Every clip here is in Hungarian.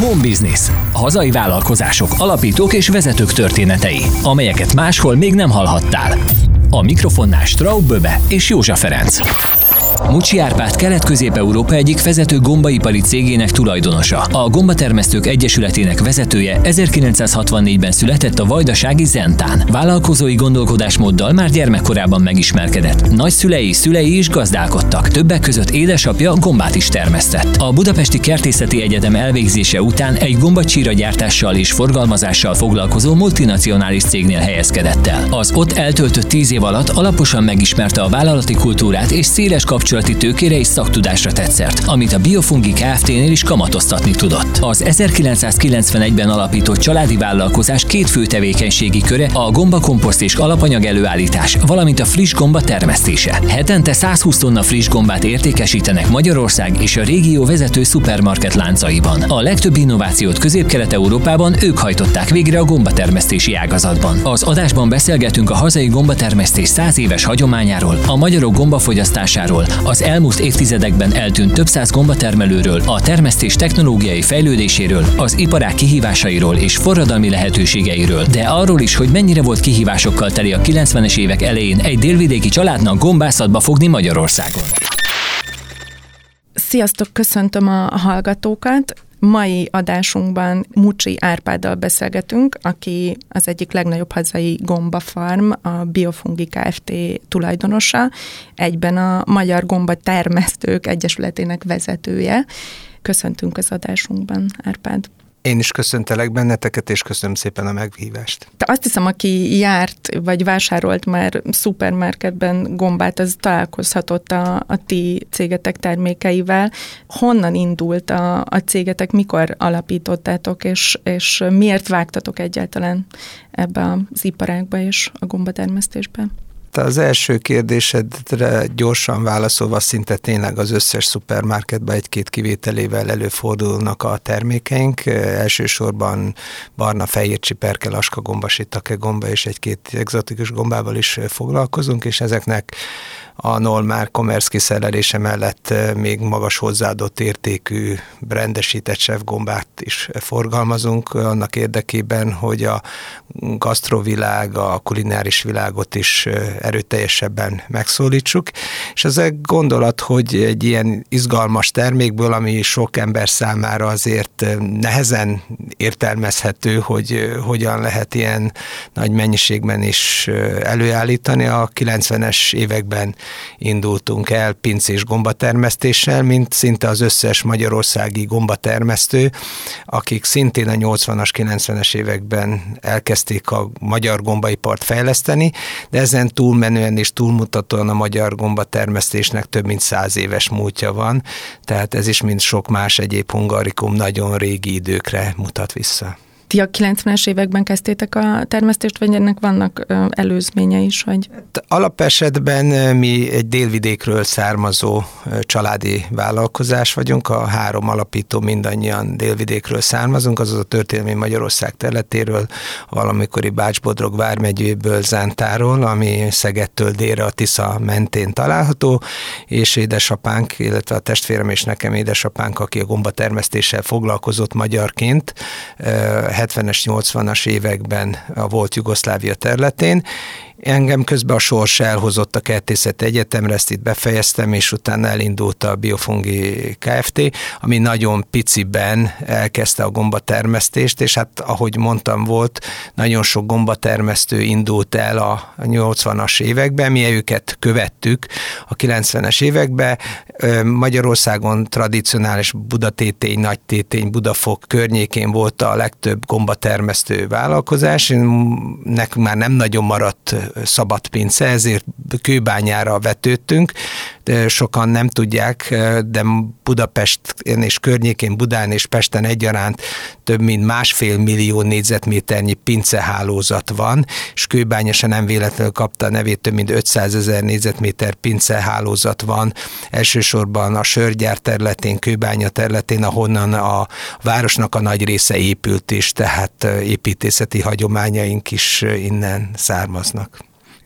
Home Business. Hazai vállalkozások, alapítók és vezetők történetei, amelyeket máshol még nem hallhattál. A mikrofonnál Straub Böbe és Józsa Ferenc. Mucsi Árpád Kelet-Közép-Európa egyik vezető gombaipari cégének tulajdonosa. A Gombatermesztők Egyesületének vezetője 1964-ben született a vajdasági Zentán. Vállalkozói gondolkodásmóddal már gyermekkorában megismerkedett. Nagyszülei, szülei is gazdálkodtak, többek között édesapja gombát is termesztett. A Budapesti Kertészeti Egyetem elvégzése után egy gombacsíra gyártással és forgalmazással foglalkozó multinacionális cégnél helyezkedett el. Az ott eltöltött tíz év alatt alaposan megismerte a vállalati kultúrát és széles kapcsolati tőkére és szaktudásra tett szert, amit a Biofungi Kft-nél is kamatoztatni tudott. Az 1991-ben alapított családi vállalkozás két fő tevékenységi köre a gombakomposzt és alapanyag előállítás, valamint a friss gomba termesztése. Hetente 120 tonna friss gombát értékesítenek Magyarország és a régió vezető szupermarket láncaiban. A legtöbb innovációt Közép-Kelet-Európában ők hajtották végre a gombatermesztési ágazatban. Az adásban beszélgetünk a hazai gombatermesztés 100 éves hagyományáról, a magyarok gombafogyasztásáról, az elmúlt évtizedekben eltűnt több száz gombatermelőről, a termesztés technológiai fejlődéséről, az iparák kihívásairól és forradalmi lehetőségeiről, de arról is, hogy mennyire volt kihívásokkal teli a 90-es évek elején egy délvidéki családnak gombászatba fogni Magyarországon. Sziasztok, köszöntöm a hallgatókat. Mai adásunkban Mucsi Árpáddal beszélgetünk, aki az egyik legnagyobb hazai gombafarm, a Biofungi Kft. tulajdonosa, egyben a Magyar Gomba Termesztők Egyesületének vezetője. Köszöntünk az adásunkban, Árpád. Én is köszöntelek benneteket, és köszönöm szépen a meghívást. Te azt hiszem, aki járt, vagy vásárolt már szupermarketben gombát, az találkozhatott a, a ti cégetek termékeivel. Honnan indult a, a cégetek, mikor alapítottátok, és, és miért vágtatok egyáltalán ebbe az iparágba és a gombatermesztésbe? Az első kérdésedre gyorsan válaszolva szinte tényleg az összes szupermarketben egy-két kivételével előfordulnak a termékeink. Elsősorban barna, fehér csiperke, laska gomba, sitake gomba és egy-két egzotikus gombával is foglalkozunk, és ezeknek a Nolmár commerce kiszerelése mellett még magas hozzáadott értékű brandesített gombát is forgalmazunk annak érdekében, hogy a gasztrovilág, a kulináris világot is erőteljesebben megszólítsuk, és ez egy gondolat, hogy egy ilyen izgalmas termékből, ami sok ember számára azért nehezen értelmezhető, hogy hogyan lehet ilyen nagy mennyiségben is előállítani. A 90-es években indultunk el pincés gombatermesztéssel, mint szinte az összes magyarországi gombatermesztő, akik szintén a 80-as, 90-es években elkezdték a magyar gombaipart fejleszteni, de ezen túlmenően és túlmutatóan a magyar gombatermesztésnek több mint száz éves múltja van, tehát ez is, mint sok más egyéb hungarikum, nagyon régi időkre mutat vissza. Ti a 90-es években kezdtétek a termesztést, vagy ennek vannak előzménye is? Vagy? Hát alapesetben mi egy délvidékről származó családi vállalkozás vagyunk, a három alapító mindannyian délvidékről származunk, azaz a történelmi Magyarország területéről, valamikori Bács-Bodrog vármegyéből, Zántáról, ami Szegettől délre a Tisza mentén található, és édesapánk, illetve a testvérem és nekem édesapánk, aki a gombatermesztéssel foglalkozott magyarként, 70-es, 80-as években a volt Jugoszlávia területén, Engem közben a sors elhozott a Kertészet Egyetemre, ezt itt befejeztem, és utána elindult a Biofungi Kft., ami nagyon piciben elkezdte a gombatermesztést, és hát ahogy mondtam volt, nagyon sok gombatermesztő indult el a 80-as években, mi őket követtük a 90-es években. Magyarországon tradicionális Budatétény, Nagytétény, Budafok környékén volt a legtöbb gombatermesztő vállalkozás, nekünk már nem nagyon maradt szabad pince, ezért kőbányára vetődtünk. Sokan nem tudják, de Budapest és környékén, Budán és Pesten egyaránt több mint másfél millió négyzetméternyi pincehálózat van, és kőbánya nem véletlenül kapta a nevét, több mint 500 ezer négyzetméter pincehálózat van, elsősorban a sörgyár területén, kőbánya területén, ahonnan a városnak a nagy része épült is, tehát építészeti hagyományaink is innen származnak.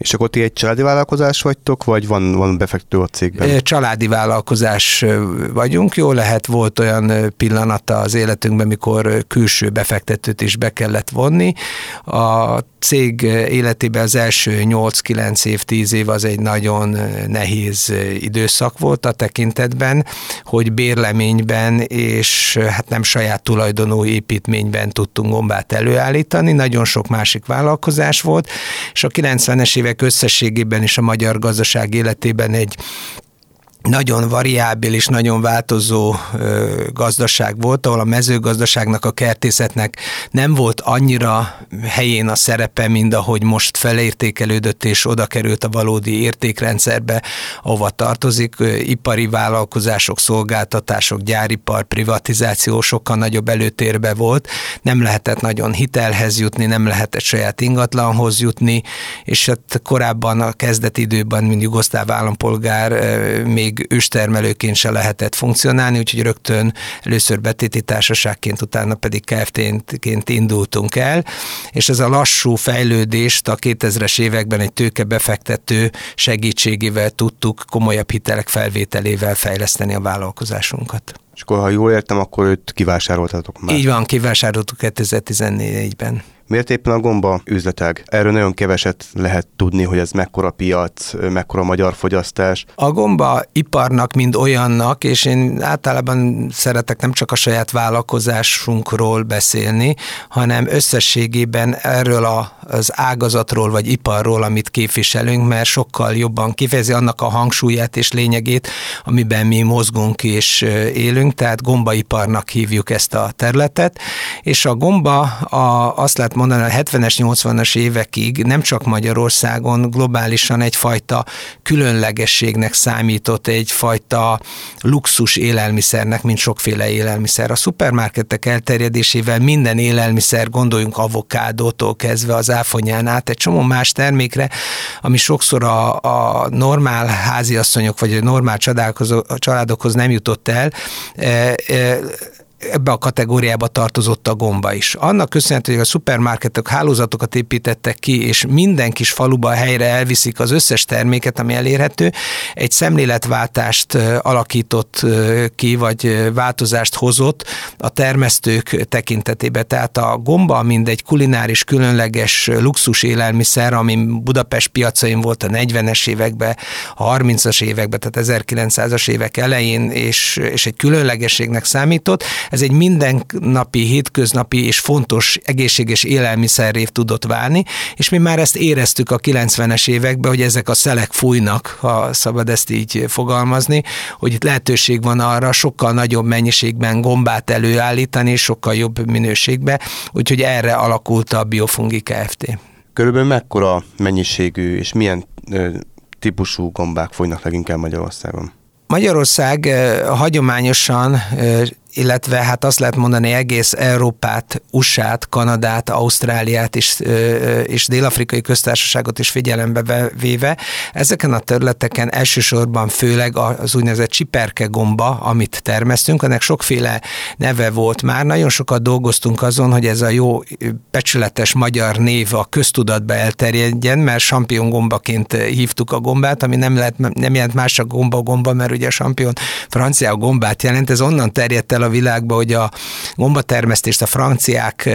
És akkor ti egy családi vállalkozás vagytok, vagy van, van befektető a cégben? Családi vállalkozás vagyunk. Jó lehet, volt olyan pillanata az életünkben, mikor külső befektetőt is be kellett vonni. A cég életében az első 8-9 év, 10 év az egy nagyon nehéz időszak volt a tekintetben, hogy bérleményben és hát nem saját tulajdonú építményben tudtunk gombát előállítani, nagyon sok másik vállalkozás volt, és a 90-es évek összességében is a magyar gazdaság életében egy nagyon variábil és nagyon változó gazdaság volt, ahol a mezőgazdaságnak, a kertészetnek nem volt annyira helyén a szerepe, mint ahogy most felértékelődött és oda került a valódi értékrendszerbe, ahova tartozik. Ipari vállalkozások, szolgáltatások, gyáripar, privatizáció sokkal nagyobb előtérbe volt. Nem lehetett nagyon hitelhez jutni, nem lehetett saját ingatlanhoz jutni, és hát korábban a kezdeti időben, mint jugoszláv állampolgár még még őstermelőként se lehetett funkcionálni, úgyhogy rögtön először betéti társaságként, utána pedig KFT-ként indultunk el, és ez a lassú fejlődést a 2000-es években egy tőkebefektető segítségével tudtuk komolyabb hitelek felvételével fejleszteni a vállalkozásunkat. És akkor, ha jól értem, akkor őt kivásároltatok már. Így van, kivásároltuk 2014-ben. Miért éppen a gomba üzletág? Erről nagyon keveset lehet tudni, hogy ez mekkora piac, mekkora magyar fogyasztás. A gomba iparnak mind olyannak, és én általában szeretek nem csak a saját vállalkozásunkról beszélni, hanem összességében erről a, az ágazatról vagy iparról, amit képviselünk, mert sokkal jobban kifejezi annak a hangsúlyát és lényegét, amiben mi mozgunk és élünk, tehát gombaiparnak hívjuk ezt a területet, és a gomba a, azt lehet mondani, a 70-es, 80-as évekig nem csak Magyarországon globálisan egyfajta különlegességnek számított, egyfajta luxus élelmiszernek, mint sokféle élelmiszer. A szupermarketek elterjedésével minden élelmiszer, gondoljunk avokádótól kezdve az áfonyán át, egy csomó más termékre, ami sokszor a, a normál háziasszonyok vagy a normál családokhoz nem jutott el, e, e, ebbe a kategóriába tartozott a gomba is. Annak köszönhető, hogy a szupermarketek hálózatokat építettek ki, és minden kis faluba helyre elviszik az összes terméket, ami elérhető, egy szemléletváltást alakított ki, vagy változást hozott a termesztők tekintetében. Tehát a gomba, mint egy kulináris, különleges luxus élelmiszer, ami Budapest piacain volt a 40-es években, a 30-as években, tehát 1900-as évek elején, és, és egy különlegességnek számított, ez egy mindennapi, hétköznapi és fontos egészséges élelmiszerrév tudott válni, és mi már ezt éreztük a 90-es években, hogy ezek a szelek fújnak, ha szabad ezt így fogalmazni, hogy itt lehetőség van arra sokkal nagyobb mennyiségben gombát előállítani, és sokkal jobb minőségbe, úgyhogy erre alakult a Biofungi Kft. Körülbelül mekkora mennyiségű és milyen ö, típusú gombák folynak leginkább Magyarországon? Magyarország hagyományosan illetve hát azt lehet mondani egész Európát, USA-t, Kanadát, Ausztráliát és, és Dél-Afrikai köztársaságot is figyelembe véve. Ezeken a területeken elsősorban főleg az úgynevezett csiperke gomba, amit termesztünk, ennek sokféle neve volt már. Nagyon sokat dolgoztunk azon, hogy ez a jó becsületes magyar név a köztudatba elterjedjen, mert gombaként hívtuk a gombát, ami nem, lehet, nem jelent más a gomba-gomba, mert ugye a champion francia gombát jelent, ez onnan terjedt el el a világba, hogy a gombatermesztést a franciák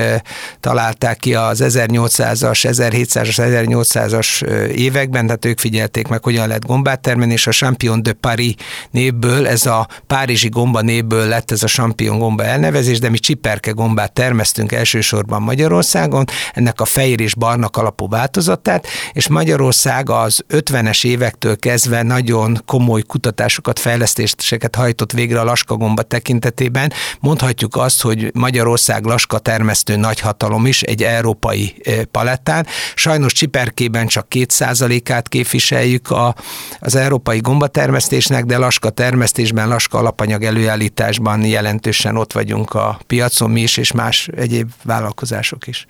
találták ki az 1800-as, 1700-as, 1800-as években, tehát ők figyelték meg, hogyan lehet gombát termelni, és a Champion de Paris névből, ez a párizsi gomba névből lett ez a Champion gomba elnevezés, de mi csiperke gombát termesztünk elsősorban Magyarországon, ennek a fehér és barna alapú változatát, és Magyarország az 50-es évektől kezdve nagyon komoly kutatásokat, fejlesztéseket hajtott végre a laskagomba tekintetében, esetében mondhatjuk azt, hogy Magyarország laska termesztő nagyhatalom is egy európai palettán. Sajnos Csiperkében csak két át képviseljük a, az európai gombatermesztésnek, de laska termesztésben, laska alapanyag előállításban jelentősen ott vagyunk a piacon mi is, és más egyéb vállalkozások is.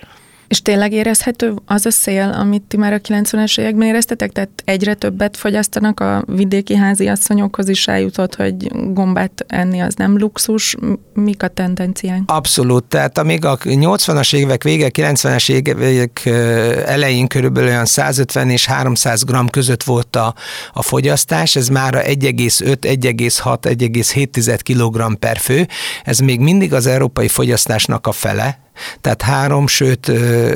És tényleg érezhető az a szél, amit ti már a 90-es években éreztetek? Tehát egyre többet fogyasztanak a vidéki házi asszonyokhoz is eljutott, hogy gombát enni az nem luxus. Mik a tendenciánk? Abszolút. Tehát amíg a 80-as évek vége, 90-es évek elején körülbelül olyan 150 és 300 g között volt a, a fogyasztás, ez már a 1,5, 1,6, 1,7 kg per fő. Ez még mindig az európai fogyasztásnak a fele, tehát három, sőt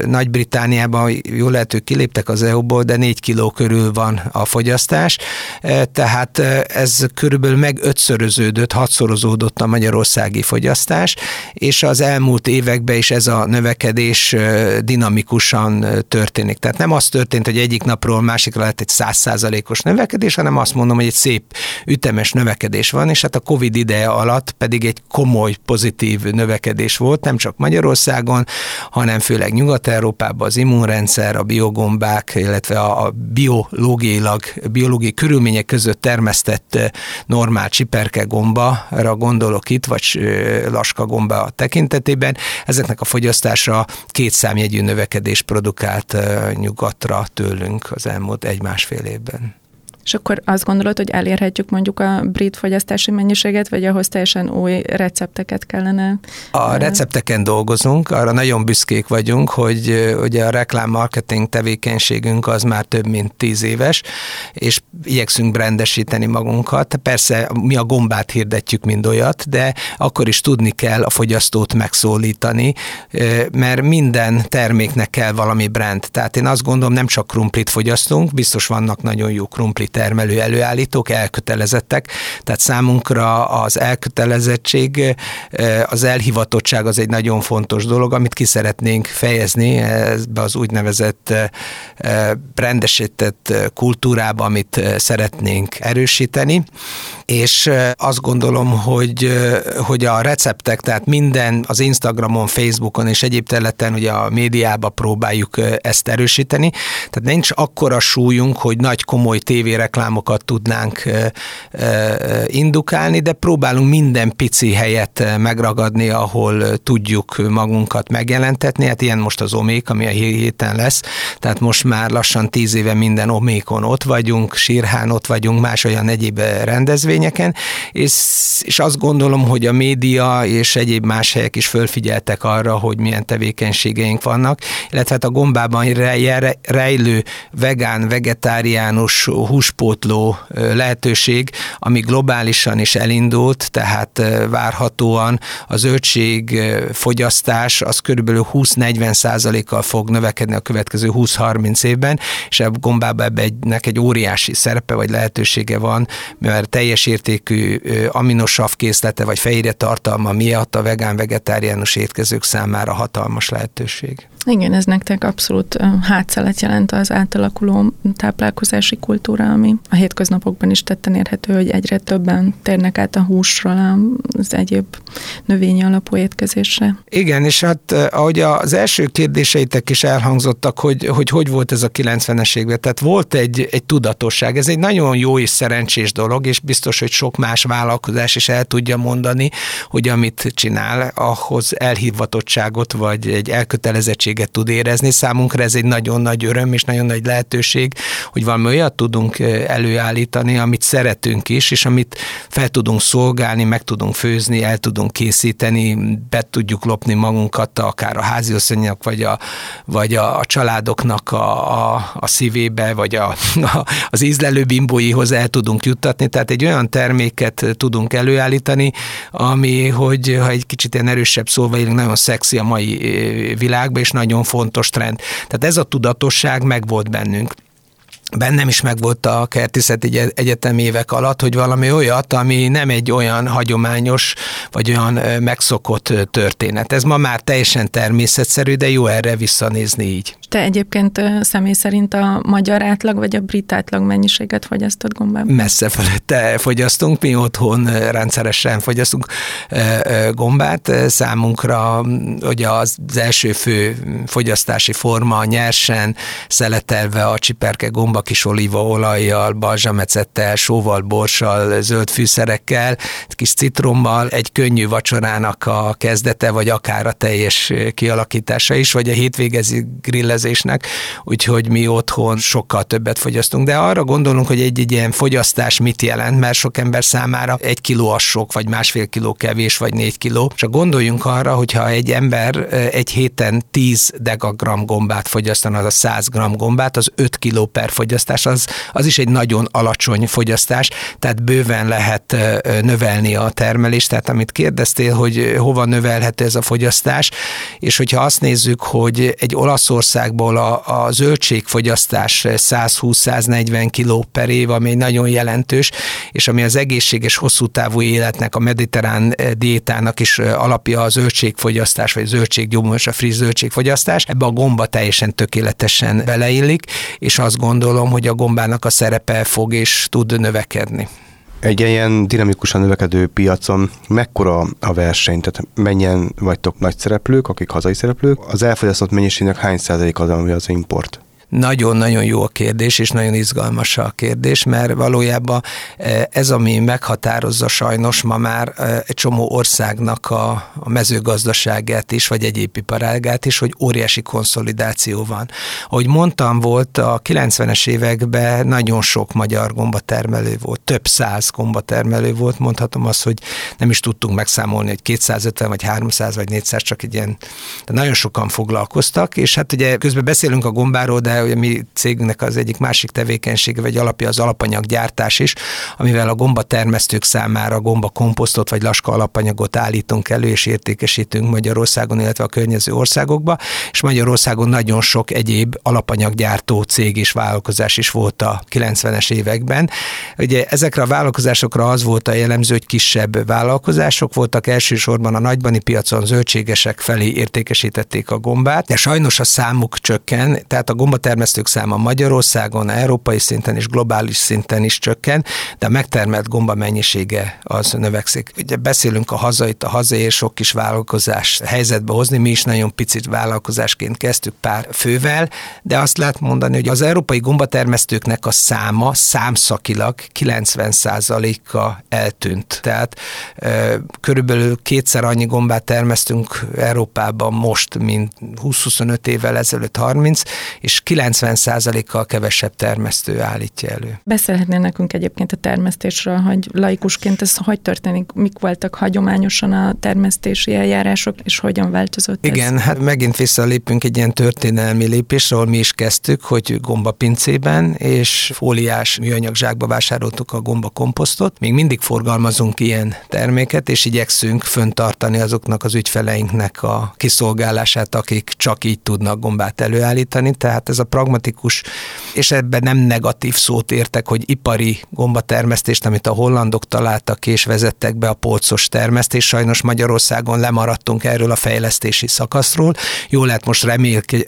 Nagy-Britániában jól lehet, hogy kiléptek az EU-ból, de négy kiló körül van a fogyasztás, tehát ez körülbelül meg ötszöröződött, hatszorozódott a magyarországi fogyasztás, és az elmúlt években is ez a növekedés dinamikusan történik. Tehát nem az történt, hogy egyik napról másikra lett egy százszázalékos növekedés, hanem azt mondom, hogy egy szép ütemes növekedés van, és hát a Covid ideje alatt pedig egy komoly pozitív növekedés volt, nem csak Magyarország, Magyarországon, hanem főleg Nyugat-Európában az immunrendszer, a biogombák, illetve a biológiailag, biológiai körülmények között termesztett eh, normál csiperke gombára gondolok itt, vagy eh, laska gomba a tekintetében. Ezeknek a fogyasztása két számjegyű növekedés produkált eh, nyugatra tőlünk az elmúlt egy-másfél évben. És akkor azt gondolod, hogy elérhetjük mondjuk a brit fogyasztási mennyiséget, vagy ahhoz teljesen új recepteket kellene? A recepteken dolgozunk, arra nagyon büszkék vagyunk, hogy ugye a reklám-marketing tevékenységünk az már több mint tíz éves, és igyekszünk brandesíteni magunkat. Persze mi a gombát hirdetjük mind olyat, de akkor is tudni kell a fogyasztót megszólítani, mert minden terméknek kell valami brand. Tehát én azt gondolom, nem csak krumplit fogyasztunk, biztos vannak nagyon jó krumplit termelő előállítók elkötelezettek, tehát számunkra az elkötelezettség, az elhivatottság az egy nagyon fontos dolog, amit ki szeretnénk fejezni ebbe az úgynevezett rendesített kultúrába, amit szeretnénk erősíteni, és azt gondolom, hogy, hogy a receptek, tehát minden az Instagramon, Facebookon és egyéb területen ugye a médiába próbáljuk ezt erősíteni, tehát nincs akkora súlyunk, hogy nagy komoly tévére reklámokat tudnánk indukálni, de próbálunk minden pici helyet megragadni, ahol tudjuk magunkat megjelentetni. Hát ilyen most az Omék, ami a héten lesz, tehát most már lassan tíz éve minden Omékon ott vagyunk, Sírhán ott vagyunk, más olyan egyéb rendezvényeken, és, és azt gondolom, hogy a média és egyéb más helyek is fölfigyeltek arra, hogy milyen tevékenységeink vannak, illetve hát a gombában rejlő vegán, vegetáriánus hús húspótló lehetőség, ami globálisan is elindult, tehát várhatóan a zöldség fogyasztás az körülbelül 20-40 százalékkal fog növekedni a következő 20-30 évben, és a gombában ebbe egynek egy óriási szerepe vagy lehetősége van, mert teljes értékű aminosav készlete vagy fehérje tartalma miatt a vegán-vegetáriánus étkezők számára hatalmas lehetőség. Igen, ez nektek abszolút hátszelet jelent az átalakuló táplálkozási kultúra, ami a hétköznapokban is tetten érhető, hogy egyre többen térnek át a húsról az egyéb növényi alapú étkezésre. Igen, és hát ahogy az első kérdéseitek is elhangzottak, hogy hogy, hogy volt ez a 90-es évben, tehát volt egy, egy tudatosság, ez egy nagyon jó és szerencsés dolog, és biztos, hogy sok más vállalkozás is el tudja mondani, hogy amit csinál, ahhoz elhivatottságot vagy egy elkötelezettség felelősséget tud érezni. Számunkra ez egy nagyon nagy öröm és nagyon nagy lehetőség, hogy valami olyat tudunk előállítani, amit szeretünk is, és amit fel tudunk szolgálni, meg tudunk főzni, el tudunk készíteni, be tudjuk lopni magunkat akár a háziasszonyok, vagy a, vagy a, a családoknak a, a, a szívébe, vagy a, a, az ízlelő bimbóihoz el tudunk juttatni. Tehát egy olyan terméket tudunk előállítani, ami, hogy ha egy kicsit ilyen erősebb szóval nagyon szexi a mai világban, és nagyon fontos trend. Tehát ez a tudatosság megvolt bennünk bennem is megvolt a kertészeti egyetem évek alatt, hogy valami olyat, ami nem egy olyan hagyományos, vagy olyan megszokott történet. Ez ma már teljesen természetszerű, de jó erre visszanézni így. Te egyébként személy szerint a magyar átlag vagy a brit átlag mennyiséget fogyasztott gombában? Messze felette fogyasztunk, mi otthon rendszeresen fogyasztunk gombát. Számunkra ugye az első fő fogyasztási forma nyersen, szeletelve a csiperke gomba sima kis olívaolajjal, balzsamecettel, sóval, borssal, zöld fűszerekkel, kis citrommal, egy könnyű vacsorának a kezdete, vagy akár a teljes kialakítása is, vagy a hétvégezi grillezésnek, úgyhogy mi otthon sokkal többet fogyasztunk. De arra gondolunk, hogy egy-egy ilyen fogyasztás mit jelent, mert sok ember számára egy kiló az sok, vagy másfél kiló kevés, vagy négy kiló. Csak gondoljunk arra, hogyha egy ember egy héten 10 degagram gombát fogyasztana, az a 100 gram gombát, az 5 kiló per fogyasztás, az, az is egy nagyon alacsony fogyasztás, tehát bőven lehet növelni a termelést. Tehát amit kérdeztél, hogy hova növelhető ez a fogyasztás, és hogyha azt nézzük, hogy egy Olaszországból a, a zöldségfogyasztás 120-140 kiló per év, ami nagyon jelentős, és ami az egészséges hosszú távú életnek, a mediterrán diétának is alapja a zöldségfogyasztás, vagy zöldséggyomos, a friss zöldségfogyasztás. Ebbe a gomba teljesen tökéletesen beleillik, és azt gondolom, hogy a gombának a szerepe fog és tud növekedni. Egy ilyen dinamikusan növekedő piacon mekkora a verseny? Tehát mennyien vagytok nagy szereplők, akik hazai szereplők? Az elfogyasztott mennyiségnek hány százalék az, ami az import? Nagyon-nagyon jó a kérdés, és nagyon izgalmas a kérdés, mert valójában e, ez, ami meghatározza sajnos ma már e, egy csomó országnak a, a mezőgazdaságát is, vagy egyéb iparágát is, hogy óriási konszolidáció van. Ahogy mondtam, volt a 90-es években nagyon sok magyar gombatermelő volt, több száz gombatermelő volt, mondhatom azt, hogy nem is tudtunk megszámolni, hogy 250 vagy 300 vagy 400, csak egy ilyen, de nagyon sokan foglalkoztak, és hát ugye közben beszélünk a gombáról, de ugye mi cégünknek az egyik másik tevékenysége, vagy alapja az alapanyaggyártás is, amivel a gomba termesztők számára gomba komposztot vagy laska alapanyagot állítunk elő és értékesítünk Magyarországon, illetve a környező országokba, és Magyarországon nagyon sok egyéb alapanyaggyártó cég és vállalkozás is volt a 90-es években. Ugye ezekre a vállalkozásokra az volt a jellemző, hogy kisebb vállalkozások voltak, elsősorban a nagybani piacon zöldségesek felé értékesítették a gombát, de sajnos a számuk csökken, tehát a gomba termesztők száma Magyarországon, európai szinten és globális szinten is csökken, de a megtermelt gomba mennyisége az növekszik. Ugye beszélünk a hazait, a hazai és sok kis vállalkozás helyzetbe hozni, mi is nagyon picit vállalkozásként kezdtük pár fővel, de azt lehet mondani, hogy az európai gombatermesztőknek a száma számszakilag 90%-a eltűnt. Tehát körülbelül kétszer annyi gombát termesztünk Európában most, mint 20-25 évvel ezelőtt 30, és 90%-kal kevesebb termesztő állítja elő. Beszélhetnél nekünk egyébként a termesztésről, hogy laikusként ez hogy történik, mik voltak hagyományosan a termesztési eljárások, és hogyan változott Igen, ez? hát megint visszalépünk egy ilyen történelmi lépésre, ahol mi is kezdtük, hogy gombapincében és fóliás műanyag zsákba vásároltuk a gomba komposztot. Még mindig forgalmazunk ilyen terméket, és igyekszünk föntartani azoknak az ügyfeleinknek a kiszolgálását, akik csak így tudnak gombát előállítani. Tehát ez a pragmatikus, és ebben nem negatív szót értek, hogy ipari gombatermesztést, amit a hollandok találtak és vezettek be a polcos termesztés. Sajnos Magyarországon lemaradtunk erről a fejlesztési szakaszról. Jó lehet most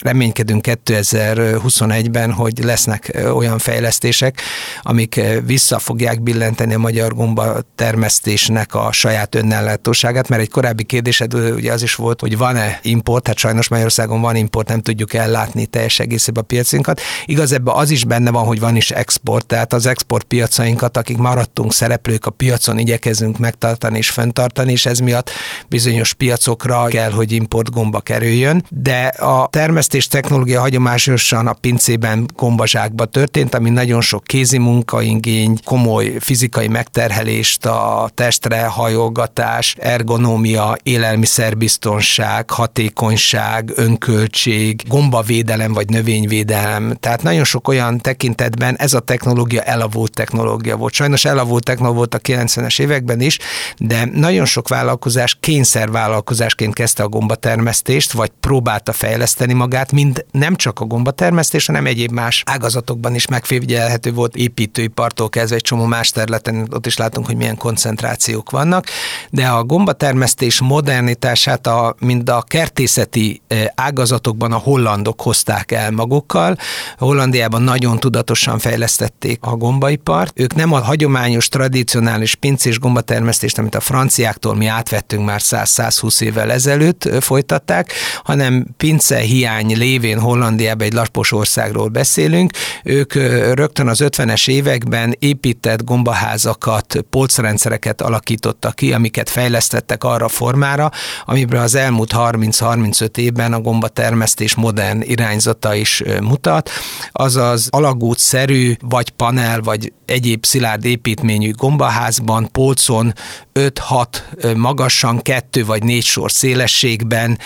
reménykedünk 2021-ben, hogy lesznek olyan fejlesztések, amik vissza fogják billenteni a magyar gomba termesztésnek a saját önellátóságát, mert egy korábbi kérdésed ugye az is volt, hogy van-e import, hát sajnos Magyarországon van import, nem tudjuk ellátni teljes egészében a piacinkat. Igaz, ebben az is benne van, hogy van is export, tehát az export piacainkat, akik maradtunk szereplők a piacon, igyekezünk megtartani és fenntartani, és ez miatt bizonyos piacokra kell, hogy import gomba kerüljön. De a termesztés technológia hagyományosan a pincében gombazsákba történt, ami nagyon sok kézi munkaingény, komoly fizikai megterhelést, a testre hajolgatás, ergonómia, élelmiszerbiztonság, hatékonyság, önköltség, gombavédelem vagy növényvédelem. Tehát nagyon sok olyan tekintetben ez a technológia elavult technológia volt. Sajnos elavult technológia volt a 90-es években is, de nagyon sok vállalkozás kényszervállalkozásként kezdte a gombatermesztést, vagy próbálta fejleszteni magát, mind nem csak a gombatermesztés, hanem egyéb más ágazatokban is megfigyelhető volt építőipartól kezdve egy csomó más területen, ott is látunk, hogy milyen koncentrációk vannak, de a gombatermesztés modernitását a, mind a kertészeti eh, ágazatokban a hollandok hozták el maguk, hollandokkal. Hollandiában nagyon tudatosan fejlesztették a gombaipart. Ők nem a hagyományos, tradicionális pincés gombatermesztést, amit a franciáktól mi átvettünk már 100-120 évvel ezelőtt folytatták, hanem pince hiány lévén Hollandiában egy lapos országról beszélünk. Ők rögtön az 50-es években épített gombaházakat, polcrendszereket alakítottak ki, amiket fejlesztettek arra formára, amiben az elmúlt 30-35 évben a gombatermesztés modern irányzata is mutat, azaz alagútszerű, vagy panel, vagy egyéb szilárd építményű gombaházban, polcon 5-6 magasan, kettő vagy négy sor szélességben,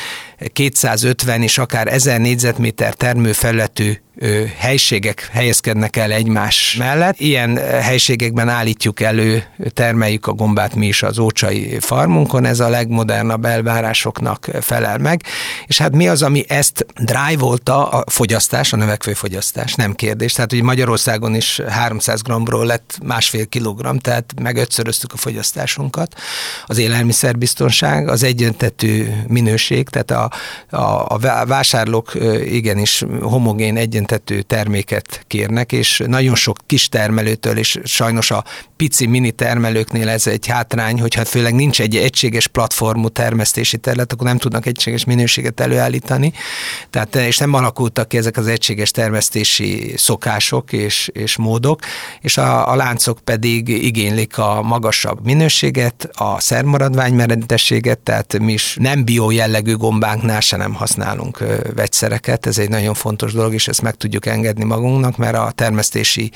250 és akár 1000 négyzetméter termőfelületű helységek helyezkednek el egymás mellett. Ilyen helységekben állítjuk elő, termeljük a gombát mi is az ócsai farmunkon, ez a legmodernabb elvárásoknak felel meg. És hát mi az, ami ezt drive-olta a fogyasztás, a növekvő fogyasztás, nem kérdés. Tehát hogy Magyarországon is 300 g-ról lett másfél kilogramm, tehát megötszöröztük a fogyasztásunkat. Az élelmiszerbiztonság, az egyöntetű minőség, tehát a, a, a vásárlók igenis homogén egyöntetű öntető terméket kérnek, és nagyon sok kis termelőtől, és sajnos a pici mini termelőknél ez egy hátrány, hogyha főleg nincs egy egységes platformú termesztési terület, akkor nem tudnak egységes minőséget előállítani. Tehát, és nem alakultak ki ezek az egységes termesztési szokások és, és módok, és a, a láncok pedig igénylik a magasabb minőséget, a szermaradványmeredetességet, tehát mi is nem bio jellegű gombánknál se nem használunk vegyszereket, ez egy nagyon fontos dolog, és ezt meg tudjuk engedni magunknak, mert a termesztési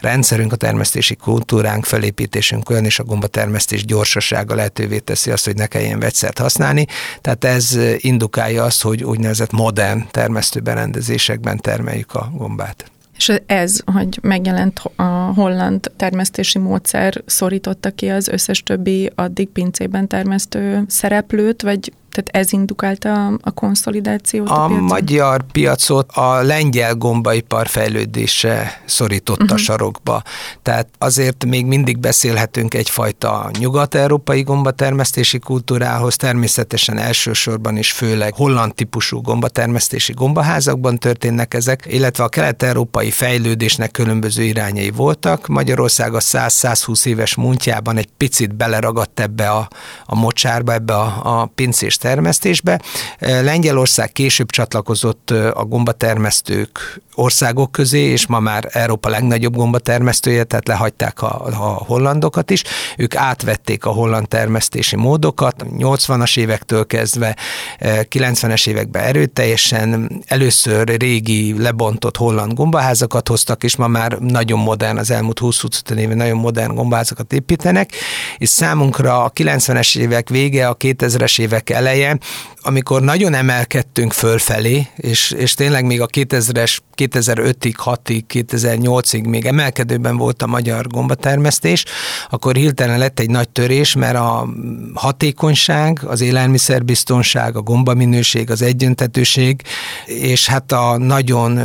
rendszerünk, a termesztési kultúránk, felépítésünk olyan, és a gombatermesztés gyorsasága lehetővé teszi azt, hogy ne kelljen vegyszert használni. Tehát ez indukálja azt, hogy úgynevezett modern termesztőberendezésekben termeljük a gombát. És ez, hogy megjelent a holland termesztési módszer, szorította ki az összes többi addig pincében termesztő szereplőt, vagy tehát ez indukálta a konszolidációt? A, a magyar piacot a lengyel gombaipar fejlődése szorította uh-huh. sarokba. Tehát azért még mindig beszélhetünk egyfajta nyugat-európai gombatermesztési kultúrához, természetesen elsősorban is főleg holland típusú gombatermesztési gombaházakban történnek ezek, illetve a kelet-európai fejlődésnek különböző irányai voltak. Magyarország a 100-120 éves múltjában egy picit beleragadt ebbe a, a mocsárba, ebbe a, a pincés termesztésbe. Lengyelország később csatlakozott a gombatermesztők országok közé, és ma már Európa legnagyobb gombatermesztője, tehát lehagyták a, a hollandokat is. Ők átvették a holland termesztési módokat, 80-as évektől kezdve 90-es években erőteljesen először régi lebontott holland gombaházakat hoztak, és ma már nagyon modern, az elmúlt 20-25 éve nagyon modern gombaházakat építenek, és számunkra a 90-es évek vége, a 2000-es évek eleje eleje, amikor nagyon emelkedtünk fölfelé, és, és tényleg még a 2000-es, 2005-ig, 6-ig, 2008-ig még emelkedőben volt a magyar gombatermesztés, akkor hirtelen lett egy nagy törés, mert a hatékonyság, az élelmiszerbiztonság, a gombaminőség, az egyöntetőség, és hát a nagyon,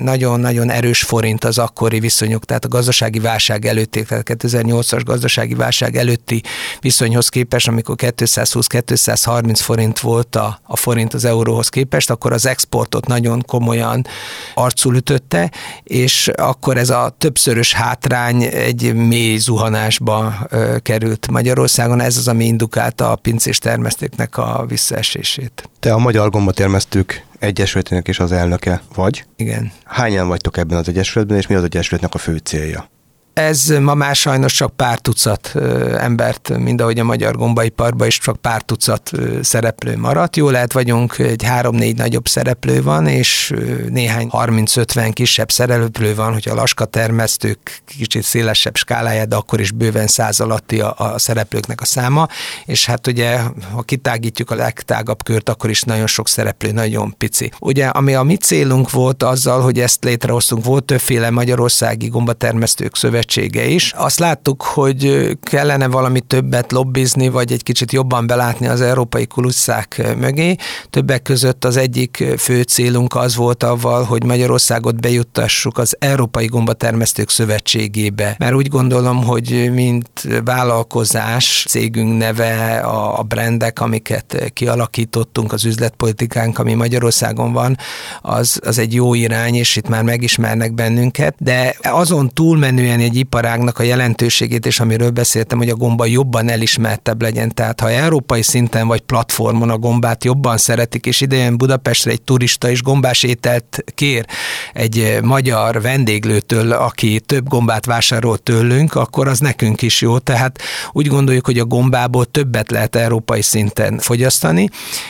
nagyon-nagyon erős forint az akkori viszonyok, tehát a gazdasági válság előtti, tehát 2008-as gazdasági válság előtti viszonyhoz képest, amikor 220-230 forint volt a, a forint az euróhoz képest, akkor az exportot nagyon komolyan arcul ütötte, és akkor ez a többszörös hátrány egy mély zuhanásba ö, került Magyarországon. Ez az, ami indukálta a pincés termesztéknek a visszaesését. Te a Magyar Gombatermesztők Egyesületének is az elnöke vagy. Igen. Hányan vagytok ebben az egyesületben, és mi az egyesületnek a fő célja? Ez ma már sajnos csak pár tucat embert, mind ahogy a magyar gombaiparban is csak pár tucat szereplő maradt. Jó lehet vagyunk, egy három-négy nagyobb szereplő van, és néhány 30-50 kisebb szereplő van, hogyha a laska termesztők kicsit szélesebb skálája, de akkor is bőven száz alatti a, a szereplőknek a száma, és hát ugye, ha kitágítjuk a legtágabb kört, akkor is nagyon sok szereplő, nagyon pici. Ugye, ami a mi célunk volt azzal, hogy ezt létrehoztunk, volt többféle magyarországi gombatermesztők szövetség, Szövetsége is. Azt láttuk, hogy kellene valami többet lobbizni, vagy egy kicsit jobban belátni az európai kulusszák mögé. Többek között az egyik fő célunk az volt avval, hogy Magyarországot bejuttassuk az Európai Gombatermesztők Szövetségébe. Mert úgy gondolom, hogy mint vállalkozás, cégünk neve, a brandek, amiket kialakítottunk, az üzletpolitikánk, ami Magyarországon van, az, az egy jó irány, és itt már megismernek bennünket, de azon túlmenően egy iparágnak a jelentőségét, és amiről beszéltem, hogy a gomba jobban elismertebb legyen. Tehát ha európai szinten vagy platformon a gombát jobban szeretik, és idejön Budapestre egy turista és gombás ételt kér egy magyar vendéglőtől, aki több gombát vásárol tőlünk, akkor az nekünk is jó. Tehát úgy gondoljuk, hogy a gombából többet lehet európai szinten fogyasztani,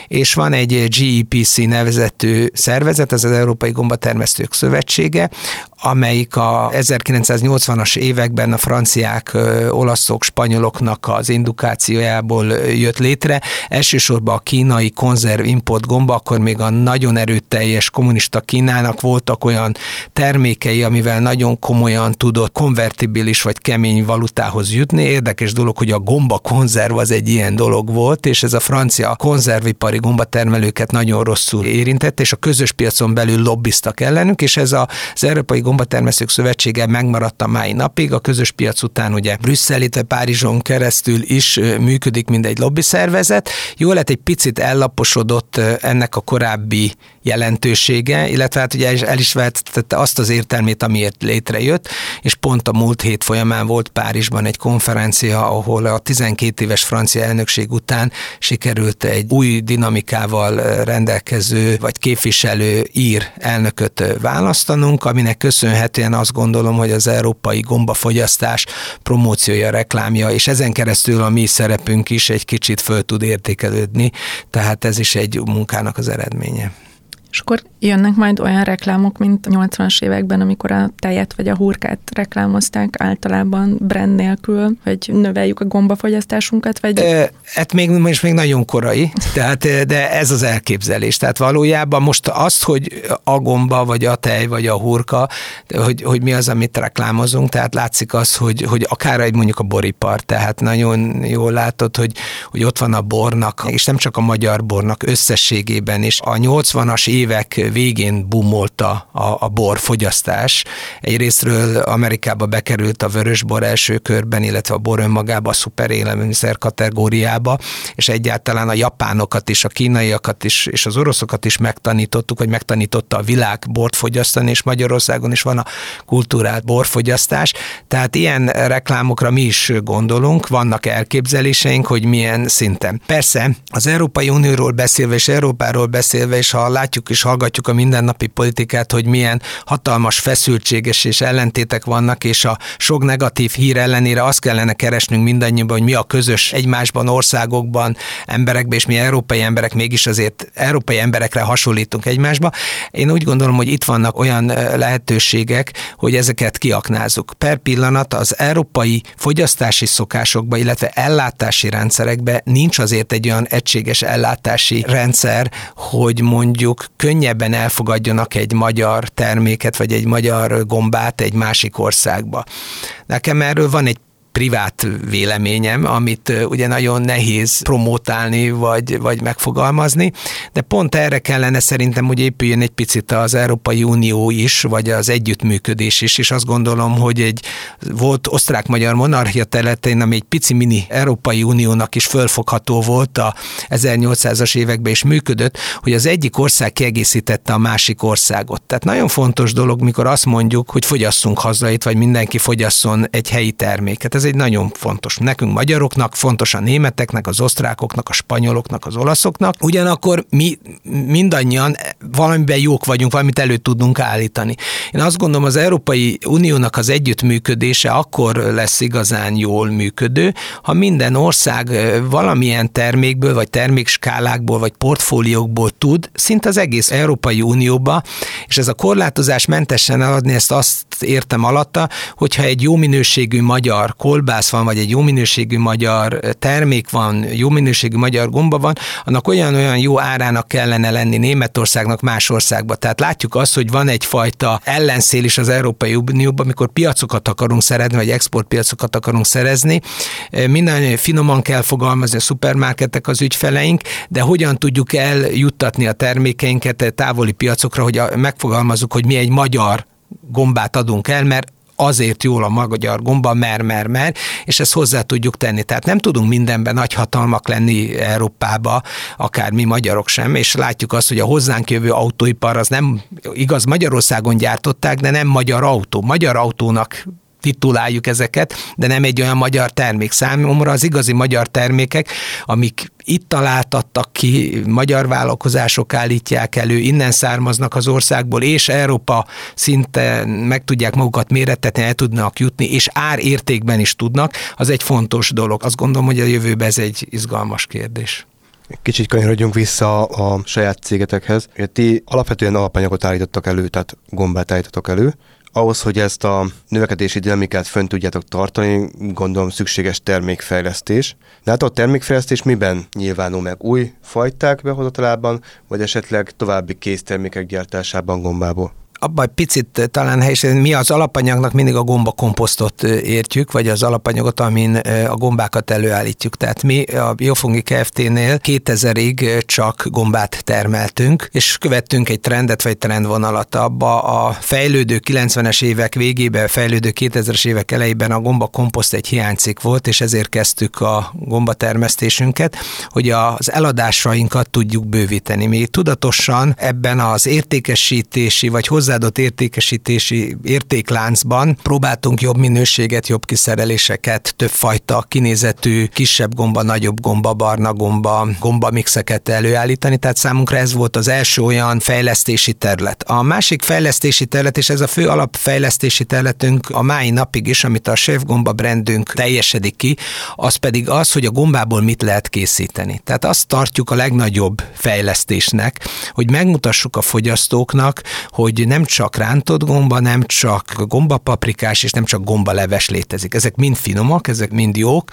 és van egy GEPC nevezetű szervezet, ez az Európai Gombatermesztők Szövetsége, amelyik a 1980-as években a franciák, olaszok, spanyoloknak az indukációjából jött létre. Elsősorban a kínai konzerv import gomba, akkor még a nagyon erőteljes kommunista Kínának voltak olyan termékei, amivel nagyon komolyan tudott konvertibilis vagy kemény valutához jutni. Érdekes dolog, hogy a gomba konzerv az egy ilyen dolog volt, és ez a francia konzervipari gombatermelőket nagyon rosszul érintett, és a közös piacon belül lobbiztak ellenük, és ez az Európai Gombatermesztők Szövetsége megmaradt a mai napig. A közös piac után ugye Brüsszel, illetve Párizson keresztül is működik, mint egy lobby szervezet. Jó lett egy picit ellaposodott ennek a korábbi jelentősége, illetve hát ugye el is vettette azt az értelmét, amiért létrejött, és pont a múlt hét folyamán volt Párizsban egy konferencia, ahol a 12 éves francia elnökség után sikerült egy új dinamikával rendelkező vagy képviselő ír elnököt választanunk, aminek köszönhetően azt gondolom, hogy az európai gombafogyasztás promóciója, reklámja, és ezen keresztül a mi szerepünk is egy kicsit föl tud értékelődni, tehát ez is egy munkának az eredménye. És akkor jönnek majd olyan reklámok, mint a 80-as években, amikor a tejet vagy a hurkát reklámozták általában brand nélkül, hogy növeljük a gombafogyasztásunkat, vagy... E, hát még, most még nagyon korai, tehát, de ez az elképzelés. Tehát valójában most azt, hogy a gomba, vagy a tej, vagy a hurka, hogy, hogy mi az, amit reklámozunk, tehát látszik az, hogy, hogy akár egy mondjuk a boripar, tehát nagyon jól látod, hogy, hogy ott van a bornak, és nem csak a magyar bornak összességében is. A 80-as év évek végén bumolta a, a bor fogyasztás. Egyrésztről Amerikába bekerült a vörösbor első körben, illetve a bor önmagába a szuper élelmiszer kategóriába, és egyáltalán a japánokat is, a kínaiakat is, és az oroszokat is megtanítottuk, vagy megtanította a világ bort fogyasztani, és Magyarországon is van a kultúrált borfogyasztás. Tehát ilyen reklámokra mi is gondolunk, vannak elképzeléseink, hogy milyen szinten. Persze, az Európai Unióról beszélve és Európáról beszélve, és ha látjuk és hallgatjuk a mindennapi politikát, hogy milyen hatalmas feszültséges és ellentétek vannak, és a sok negatív hír ellenére azt kellene keresnünk mindannyiban, hogy mi a közös egymásban, országokban, emberekben, és mi európai emberek mégis azért európai emberekre hasonlítunk egymásba. Én úgy gondolom, hogy itt vannak olyan lehetőségek, hogy ezeket kiaknázzuk. Per pillanat az európai fogyasztási szokásokba, illetve ellátási rendszerekbe nincs azért egy olyan egységes ellátási rendszer, hogy mondjuk könnyebben elfogadjanak egy magyar terméket, vagy egy magyar gombát egy másik országba. Nekem erről van egy privát véleményem, amit ugye nagyon nehéz promótálni vagy, vagy megfogalmazni, de pont erre kellene szerintem, hogy épüljön egy picit az Európai Unió is, vagy az együttműködés is, és azt gondolom, hogy egy volt osztrák-magyar monarchia területén, ami egy pici mini Európai Uniónak is fölfogható volt a 1800-as években is működött, hogy az egyik ország kiegészítette a másik országot. Tehát nagyon fontos dolog, mikor azt mondjuk, hogy fogyasszunk hazait, vagy mindenki fogyasszon egy helyi terméket. Ez egy nagyon fontos. Nekünk magyaroknak, fontos a németeknek, az osztrákoknak, a spanyoloknak, az olaszoknak. Ugyanakkor mi mindannyian valamiben jók vagyunk, valamit elő tudunk állítani. Én azt gondolom, az Európai Uniónak az együttműködése akkor lesz igazán jól működő, ha minden ország valamilyen termékből, vagy termékskálákból, vagy portfóliókból tud, szinte az egész Európai Unióba, és ez a korlátozás mentesen eladni, ezt azt értem alatta, hogyha egy jó minőségű magyar kolbász van, vagy egy jó minőségű magyar termék van, jó minőségű magyar gomba van, annak olyan-olyan jó árának kellene lenni Németországnak más országba. Tehát látjuk azt, hogy van egyfajta ellenszél is az Európai Unióban, amikor piacokat akarunk szerezni, vagy exportpiacokat akarunk szerezni. Minden finoman kell fogalmazni a szupermarketek az ügyfeleink, de hogyan tudjuk eljuttatni a termékeinket távoli piacokra, hogy megfogalmazzuk, hogy mi egy magyar gombát adunk el, mert azért jól a magyar gomba, mer, mer, mer, és ezt hozzá tudjuk tenni. Tehát nem tudunk mindenben nagy hatalmak lenni Európába, akár mi magyarok sem, és látjuk azt, hogy a hozzánk jövő autóipar az nem igaz, Magyarországon gyártották, de nem magyar autó. Magyar autónak tituláljuk ezeket, de nem egy olyan magyar termék. Számomra az igazi magyar termékek, amik itt találtattak ki, magyar vállalkozások állítják elő, innen származnak az országból, és Európa szinte meg tudják magukat mérettetni, el tudnak jutni, és árértékben is tudnak, az egy fontos dolog. Azt gondolom, hogy a jövőben ez egy izgalmas kérdés. Kicsit kanyarodjunk vissza a saját cégetekhez. Ti alapvetően alapanyagot állítottak elő, tehát gombát állítottatok elő ahhoz, hogy ezt a növekedési dinamikát fönn tudjátok tartani, gondolom szükséges termékfejlesztés. De hát a termékfejlesztés miben nyilvánul meg? Új fajták behozatalában, vagy esetleg további késztermékek gyártásában gombából? Abban egy picit eh, talán helyesen, mi az alapanyagnak mindig a gomba komposztot eh, értjük, vagy az alapanyagot, amin eh, a gombákat előállítjuk. Tehát mi a Biofungi Kft-nél 2000-ig csak gombát termeltünk, és követtünk egy trendet, vagy trendvonalat. Abba a fejlődő 90-es évek végében, fejlődő 2000-es évek elejében a gomba komposzt egy hiánycikk volt, és ezért kezdtük a gomba termesztésünket, hogy az eladásainkat tudjuk bővíteni. Mi tudatosan ebben az értékesítési, vagy hozzá hozzáadott értékesítési értékláncban próbáltunk jobb minőséget, jobb kiszereléseket, többfajta kinézetű, kisebb gomba, nagyobb gomba, barna gomba, gomba mixeket előállítani, tehát számunkra ez volt az első olyan fejlesztési terület. A másik fejlesztési terület, és ez a fő alapfejlesztési területünk a mai napig is, amit a Chef Gomba brandünk teljesedik ki, az pedig az, hogy a gombából mit lehet készíteni. Tehát azt tartjuk a legnagyobb fejlesztésnek, hogy megmutassuk a fogyasztóknak, hogy nem csak rántott gomba, nem csak gombapaprikás, és nem csak gombaleves létezik. Ezek mind finomak, ezek mind jók,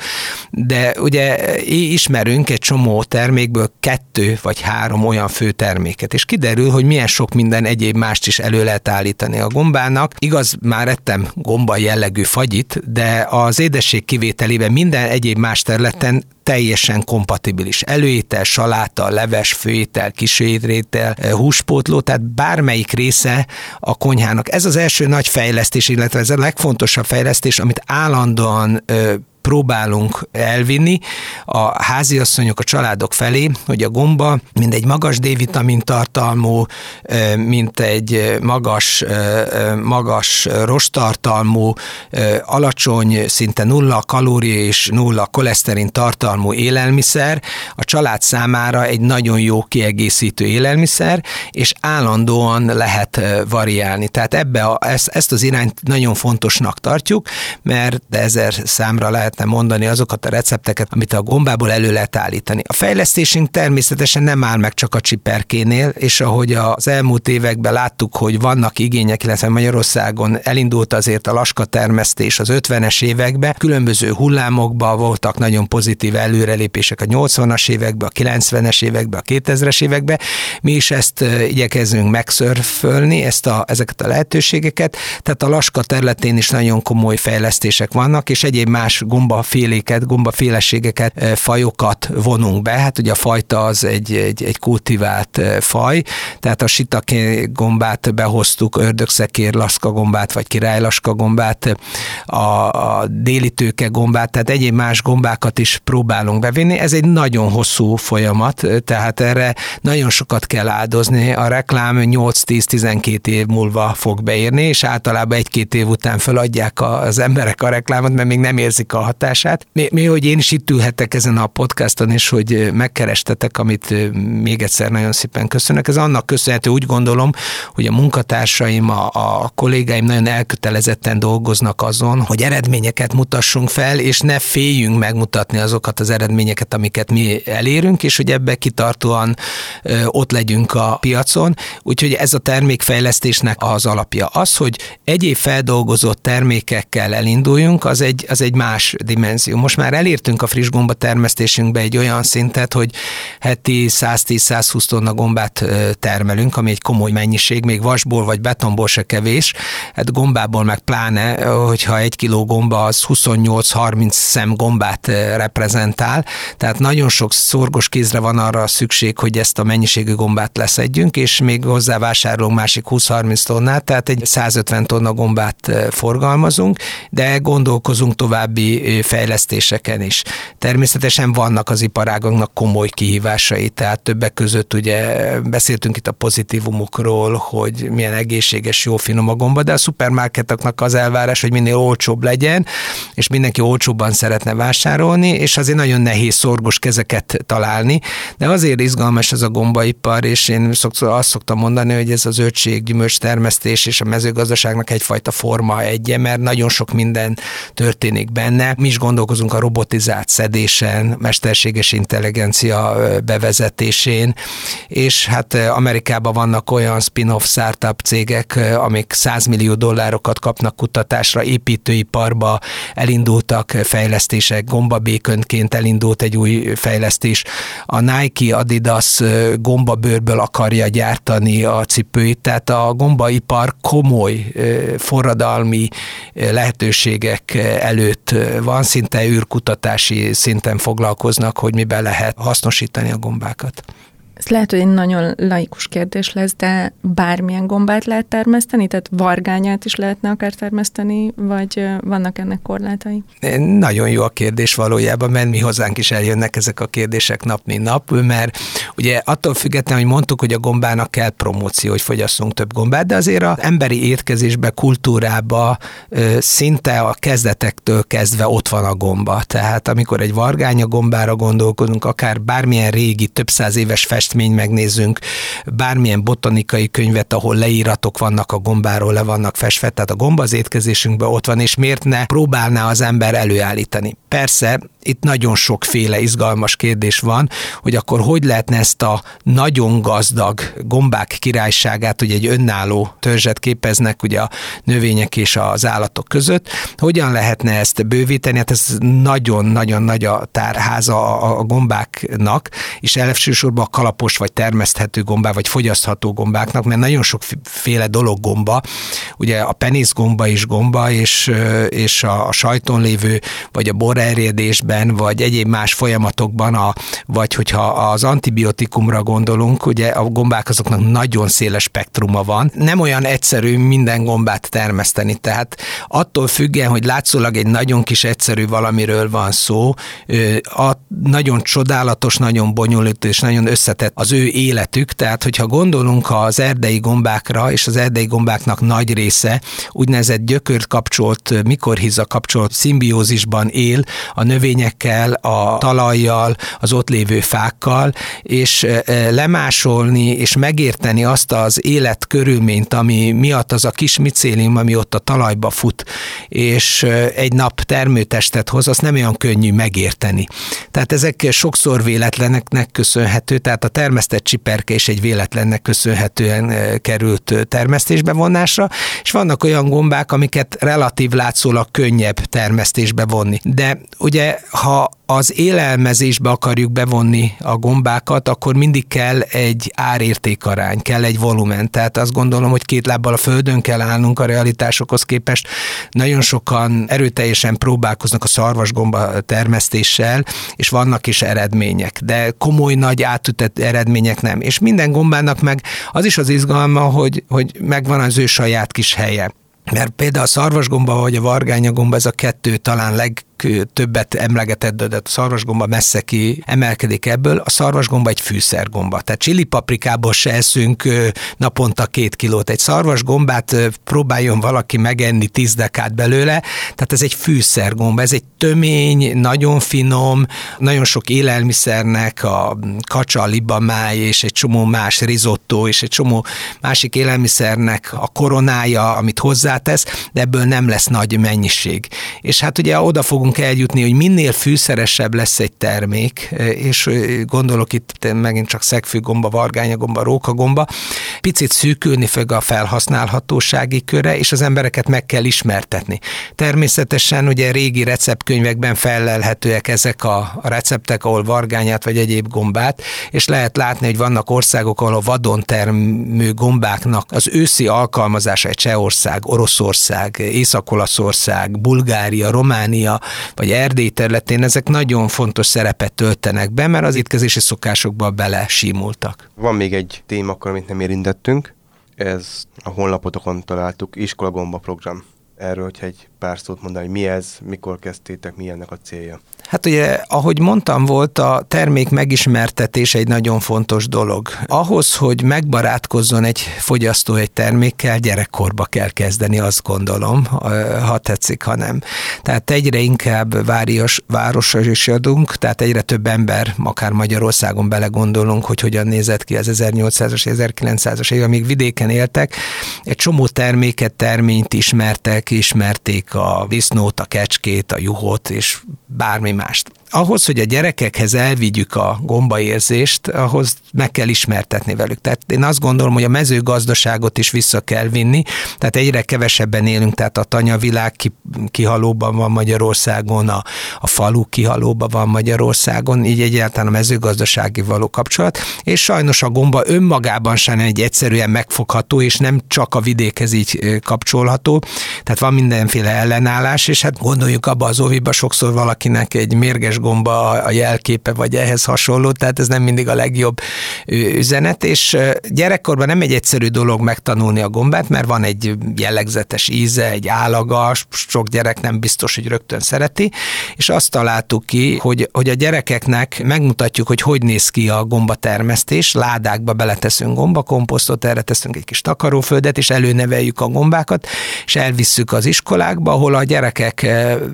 de ugye ismerünk egy csomó termékből kettő vagy három olyan fő terméket, és kiderül, hogy milyen sok minden egyéb mást is elő lehet állítani a gombának. Igaz, már ettem gomba jellegű fagyit, de az édesség kivételében minden egyéb más területen teljesen kompatibilis. Előétel, saláta, leves, főétel, kísérétel, eh, húspótló, tehát bármelyik része a konyhának. Ez az első nagy fejlesztés, illetve ez a legfontosabb fejlesztés, amit állandóan próbálunk elvinni a háziasszonyok, a családok felé, hogy a gomba mint egy magas D-vitamin tartalmú, mint egy magas, magas rostartalmú, alacsony, szinte nulla kalória és nulla koleszterin tartalmú élelmiszer, a család számára egy nagyon jó kiegészítő élelmiszer, és állandóan lehet variálni. Tehát ebbe a, ezt, ezt az irányt nagyon fontosnak tartjuk, mert ezer számra lehet lehetne mondani azokat a recepteket, amit a gombából elő lehet állítani. A fejlesztésünk természetesen nem áll meg csak a csiperkénél, és ahogy az elmúlt években láttuk, hogy vannak igények, illetve Magyarországon elindult azért a laska termesztés az 50-es években, különböző hullámokban voltak nagyon pozitív előrelépések a 80-as években, a 90-es években, a 2000-es években. Mi is ezt igyekezünk megszörfölni, ezt a, ezeket a lehetőségeket, tehát a laska területén is nagyon komoly fejlesztések vannak, és egyéb más gomb gombaféléket, gombaféleségeket, eh, fajokat vonunk be. Hát ugye a fajta az egy, egy, egy kultivált eh, faj, tehát a sitake gombát behoztuk, ördögszekér laszka gombát, vagy királylaska gombát, a, a déli tőke gombát, tehát egyéb más gombákat is próbálunk bevinni. Ez egy nagyon hosszú folyamat, eh, tehát erre nagyon sokat kell áldozni. A reklám 8-10-12 év múlva fog beérni, és általában egy-két év után feladják az emberek a reklámot, mert még nem érzik a hatását. Mi, hogy én is itt ülhetek ezen a podcaston, és hogy megkerestetek, amit még egyszer nagyon szépen köszönök. Ez annak köszönhető, úgy gondolom, hogy a munkatársaim, a, a kollégáim nagyon elkötelezetten dolgoznak azon, hogy eredményeket mutassunk fel, és ne féljünk megmutatni azokat az eredményeket, amiket mi elérünk, és hogy ebbe kitartóan ott legyünk a piacon. Úgyhogy ez a termékfejlesztésnek az alapja. Az, hogy egyéb feldolgozott termékekkel elinduljunk, az egy, az egy más dimenzió. Most már elértünk a friss gomba termesztésünkbe egy olyan szintet, hogy heti 110-120 tonna gombát termelünk, ami egy komoly mennyiség, még vasból vagy betonból se kevés. Hát gombából meg pláne, hogyha egy kiló gomba az 28-30 szem gombát reprezentál, tehát nagyon sok szorgos kézre van arra szükség, hogy ezt a mennyiségű gombát leszedjünk, és még hozzá vásárolunk másik 20-30 tonnát, tehát egy 150 tonna gombát forgalmazunk, de gondolkozunk további fejlesztéseken is. Természetesen vannak az iparágoknak komoly kihívásai, tehát többek között ugye beszéltünk itt a pozitívumokról, hogy milyen egészséges, jó finom a gomba, de a szupermarketoknak az elvárás, hogy minél olcsóbb legyen, és mindenki olcsóbban szeretne vásárolni, és azért nagyon nehéz szorgos kezeket találni, de azért izgalmas ez a gombaipar, és én szoktam, azt szoktam mondani, hogy ez az zöldség, gyümölcs termesztés és a mezőgazdaságnak egyfajta forma egye, mert nagyon sok minden történik benne. Mi is gondolkozunk a robotizált szedésen, mesterséges intelligencia bevezetésén, és hát Amerikában vannak olyan spin-off startup cégek, amik 100 millió dollárokat kapnak kutatásra, építőiparba elindultak fejlesztések, gombabékönként elindult egy új fejlesztés. A Nike, Adidas gombabőrből akarja gyártani a cipőit, tehát a gombaipar komoly forradalmi lehetőségek előtt van, szinte űrkutatási szinten foglalkoznak, hogy miben lehet hasznosítani a gombákat. Ez lehet, hogy egy nagyon laikus kérdés lesz, de bármilyen gombát lehet termeszteni? Tehát vargányát is lehetne akár termeszteni, vagy vannak ennek korlátai? Nagyon jó a kérdés valójában, mert mi hozzánk is eljönnek ezek a kérdések nap, mint nap, mert ugye attól függetlenül, hogy mondtuk, hogy a gombának kell promóció, hogy fogyasszunk több gombát, de azért az emberi étkezésbe, kultúrába szinte a kezdetektől kezdve ott van a gomba. Tehát amikor egy vargánya gombára gondolkodunk, akár bármilyen régi, több száz éves fest festményt megnézzünk, bármilyen botanikai könyvet, ahol leíratok vannak a gombáról, le vannak festve, tehát a gomba az étkezésünkben ott van, és miért ne próbálná az ember előállítani? Persze, itt nagyon sokféle izgalmas kérdés van, hogy akkor hogy lehetne ezt a nagyon gazdag gombák királyságát, hogy egy önálló törzset képeznek ugye a növények és az állatok között, hogyan lehetne ezt bővíteni? Hát ez nagyon-nagyon nagy a tárháza a gombáknak, és elsősorban a kalapos vagy termeszthető gombá, vagy fogyasztható gombáknak, mert nagyon sokféle dolog gomba, ugye a penészgomba is gomba, és, és a, a sajton lévő, vagy a borerjedésben vagy egyéb más folyamatokban, a, vagy hogyha az antibiotikumra gondolunk, ugye a gombák azoknak nagyon széles spektruma van. Nem olyan egyszerű minden gombát termeszteni, tehát attól függően, hogy látszólag egy nagyon kis egyszerű valamiről van szó, a nagyon csodálatos, nagyon bonyolult és nagyon összetett az ő életük, tehát hogyha gondolunk az erdei gombákra, és az erdei gombáknak nagy része úgynevezett gyökört kapcsolt, mikorhiza kapcsolt szimbiózisban él a növények növényekkel, a talajjal, az ott lévő fákkal, és lemásolni és megérteni azt az életkörülményt, ami miatt az a kis micélium, ami ott a talajba fut, és egy nap termőtestet hoz, azt nem olyan könnyű megérteni. Tehát ezek sokszor véletleneknek köszönhető, tehát a termesztett csiperke is egy véletlennek köszönhetően került termesztésbe vonásra, és vannak olyan gombák, amiket relatív látszólag könnyebb termesztésbe vonni. De ugye ha az élelmezésbe akarjuk bevonni a gombákat, akkor mindig kell egy árértékarány, kell egy volumen. Tehát azt gondolom, hogy két lábbal a földön kell állnunk a realitásokhoz képest. Nagyon sokan erőteljesen próbálkoznak a szarvasgomba termesztéssel, és vannak is eredmények, de komoly, nagy átütett eredmények nem. És minden gombának meg az is az izgalma, hogy, hogy megvan az ő saját kis helye. Mert például a szarvasgomba vagy a vargányagomba ez a kettő talán leg többet emlegetett, de a szarvasgomba messze ki emelkedik ebből. A szarvasgomba egy fűszergomba. Tehát csili paprikából se eszünk naponta két kilót. Egy szarvasgombát próbáljon valaki megenni tíz dekát belőle, tehát ez egy fűszergomba, ez egy tömény, nagyon finom, nagyon sok élelmiszernek, a kacsa, a libamáj és egy csomó más risotto és egy csomó másik élelmiszernek a koronája, amit hozzátesz, de ebből nem lesz nagy mennyiség. És hát ugye oda fogunk eljutni, hogy minél fűszeresebb lesz egy termék, és gondolok itt megint csak szegfűgomba, vargányagomba, rókagomba, picit szűkülni fog a felhasználhatósági köre, és az embereket meg kell ismertetni. Természetesen ugye régi receptkönyvekben felelhetőek ezek a receptek, ahol vargányát vagy egyéb gombát, és lehet látni, hogy vannak országok, ahol a vadon termő gombáknak az őszi alkalmazása egy Csehország, Oroszország, Észak-Olaszország, Bulgária, Románia vagy Erdély területén ezek nagyon fontos szerepet töltenek be, mert az étkezési szokásokba bele simultak. Van még egy téma, amit nem érintettünk, ez a honlapotokon találtuk, iskolagomba program. Erről, hogyha egy pár szót mondani, mi ez, mikor kezdtétek, mi ennek a célja? Hát ugye, ahogy mondtam, volt a termék megismertetés egy nagyon fontos dolog. Ahhoz, hogy megbarátkozzon egy fogyasztó egy termékkel, gyerekkorba kell kezdeni, azt gondolom, ha tetszik, ha nem. Tehát egyre inkább várias, várososodunk, tehát egyre több ember, akár Magyarországon belegondolunk, hogy hogyan nézett ki az 1800-as, 1900-as év, amíg vidéken éltek, egy csomó terméket, terményt ismertek, ismerték a disznót, a kecskét, a juhot, és bármi mást ahhoz, hogy a gyerekekhez elvigyük a gombaérzést, ahhoz meg kell ismertetni velük. Tehát én azt gondolom, hogy a mezőgazdaságot is vissza kell vinni, tehát egyre kevesebben élünk, tehát a tanyavilág kihalóban van Magyarországon, a, a falu kihalóban van Magyarországon, így egyáltalán a mezőgazdasági való kapcsolat, és sajnos a gomba önmagában sem egy egyszerűen megfogható, és nem csak a vidékhez így kapcsolható, tehát van mindenféle ellenállás, és hát gondoljuk abba az óviba sokszor valakinek egy mérges gomba a jelképe, vagy ehhez hasonló, tehát ez nem mindig a legjobb üzenet, és gyerekkorban nem egy egyszerű dolog megtanulni a gombát, mert van egy jellegzetes íze, egy állaga, sok gyerek nem biztos, hogy rögtön szereti, és azt találtuk ki, hogy, hogy a gyerekeknek megmutatjuk, hogy hogy néz ki a gombatermesztés, ládákba beleteszünk gombakomposztot, erre teszünk egy kis takaróföldet, és előneveljük a gombákat, és elvisszük az iskolákba, ahol a gyerekek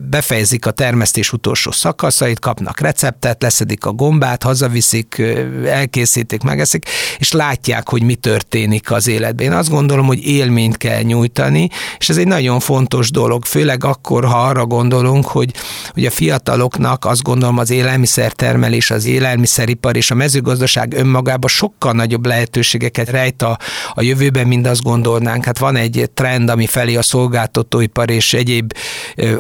befejezik a termesztés utolsó szakaszait, kapnak receptet, leszedik a gombát, hazaviszik, elkészítik, megeszik, és látják, hogy mi történik az életben. Én azt gondolom, hogy élményt kell nyújtani, és ez egy nagyon fontos dolog, főleg akkor, ha arra gondolunk, hogy, hogy a fiataloknak azt gondolom az élelmiszertermelés, az élelmiszeripar és a mezőgazdaság önmagában sokkal nagyobb lehetőségeket rejt a, a jövőben, mint azt gondolnánk. Hát van egy trend, ami felé a szolgáltatóipar és egyéb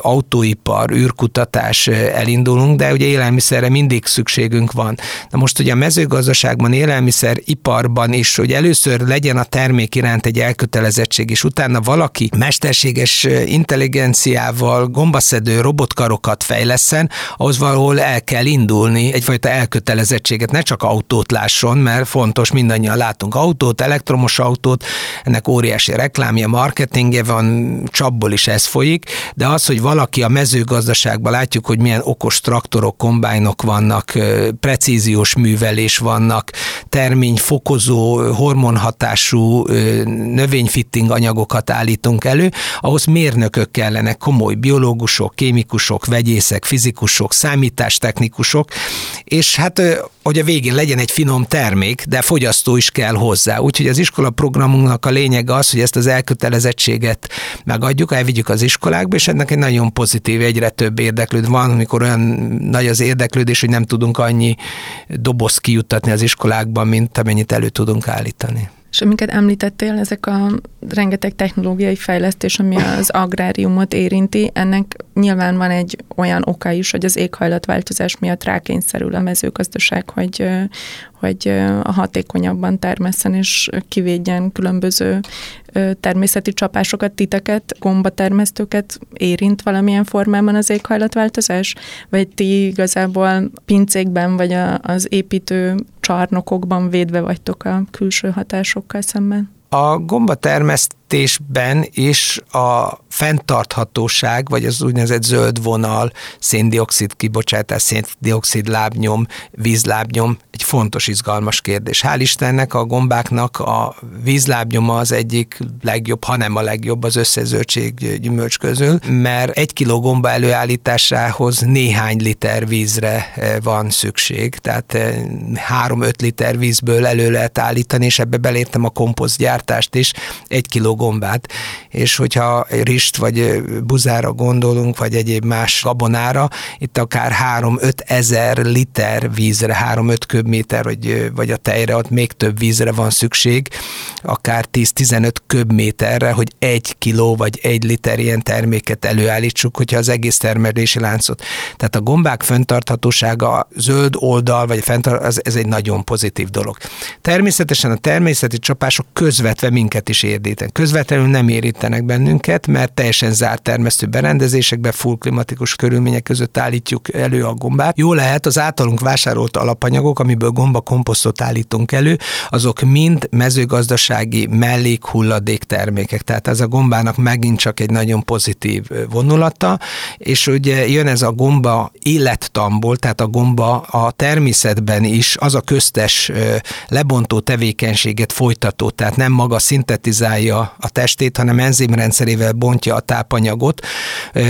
autóipar, űrkutatás elindulunk, de ugye élelmiszerre mindig szükségünk van. Na most ugye a mezőgazdaságban, élelmiszeriparban is, hogy először legyen a termék iránt egy elkötelezettség, és utána valaki mesterséges intelligenciával gombaszedő robotkarokat fejleszen, ahhoz valahol el kell indulni, egyfajta elkötelezettséget, ne csak autót lásson, mert fontos, mindannyian látunk autót, elektromos autót, ennek óriási reklámja, marketingje van, csapból is ez folyik, de az, hogy valaki a mezőgazdaságban látjuk, hogy milyen okos traktor traktorok, kombájnok vannak, precíziós művelés vannak, terményfokozó, hormonhatású növényfitting anyagokat állítunk elő, ahhoz mérnökök kellene, komoly biológusok, kémikusok, vegyészek, fizikusok, számítástechnikusok, és hát hogy a végén legyen egy finom termék, de fogyasztó is kell hozzá. Úgyhogy az iskola programunknak a lényege az, hogy ezt az elkötelezettséget megadjuk, elvigyük az iskolákba, és ennek egy nagyon pozitív, egyre több érdeklőd van, amikor olyan nagy az érdeklődés, hogy nem tudunk annyi doboz kijuttatni az iskolákban, mint amennyit elő tudunk állítani. És amiket említettél, ezek a rengeteg technológiai fejlesztés, ami az agráriumot érinti, ennek nyilván van egy olyan oka is, hogy az éghajlatváltozás miatt rákényszerül a mezőgazdaság, hogy, hogy a hatékonyabban termesszen és kivédjen különböző természeti csapásokat, titeket, gombatermesztőket érint valamilyen formában az éghajlatváltozás? Vagy ti igazából pincékben vagy az építő csarnokokban védve vagytok a külső hatásokkal szemben? A gombatermesztés termesztésben is a fenntarthatóság, vagy az úgynevezett zöld vonal, széndiokszid kibocsátás, széndiokszid lábnyom, vízlábnyom egy fontos, izgalmas kérdés. Hál' Istennek a gombáknak a vízlábnyoma az egyik legjobb, hanem a legjobb az összes zöldség gyümölcs közül, mert egy kiló gomba előállításához néhány liter vízre eh, van szükség, tehát 3-5 eh, liter vízből elő lehet állítani, és ebbe belértem a komposztgyártást is, egy kiló gombát, és hogyha rist vagy buzára gondolunk, vagy egyéb más gabonára, itt akár 3-5 ezer liter vízre, 3-5 köbméter, vagy, vagy a tejre, ott még több vízre van szükség, akár 10-15 köbméterre, hogy egy kiló vagy egy liter ilyen terméket előállítsuk, hogyha az egész termelési láncot. Tehát a gombák fenntarthatósága, zöld oldal, vagy fenntart, az, ez egy nagyon pozitív dolog. Természetesen a természeti csapások közvetve minket is érdítenek. Közvetlenül nem érítenek bennünket, mert teljesen zárt termesztő berendezésekbe, full klimatikus körülmények között állítjuk elő a gombát. Jó lehet, az általunk vásárolt alapanyagok, amiből gomba komposztot állítunk elő, azok mind mezőgazdasági mellékhulladék termékek. Tehát ez a gombának megint csak egy nagyon pozitív vonulata, és ugye jön ez a gomba élettamból, tehát a gomba a természetben is az a köztes lebontó tevékenységet folytató, tehát nem maga szintetizálja a testét, hanem enzimrendszerével bontja a tápanyagot,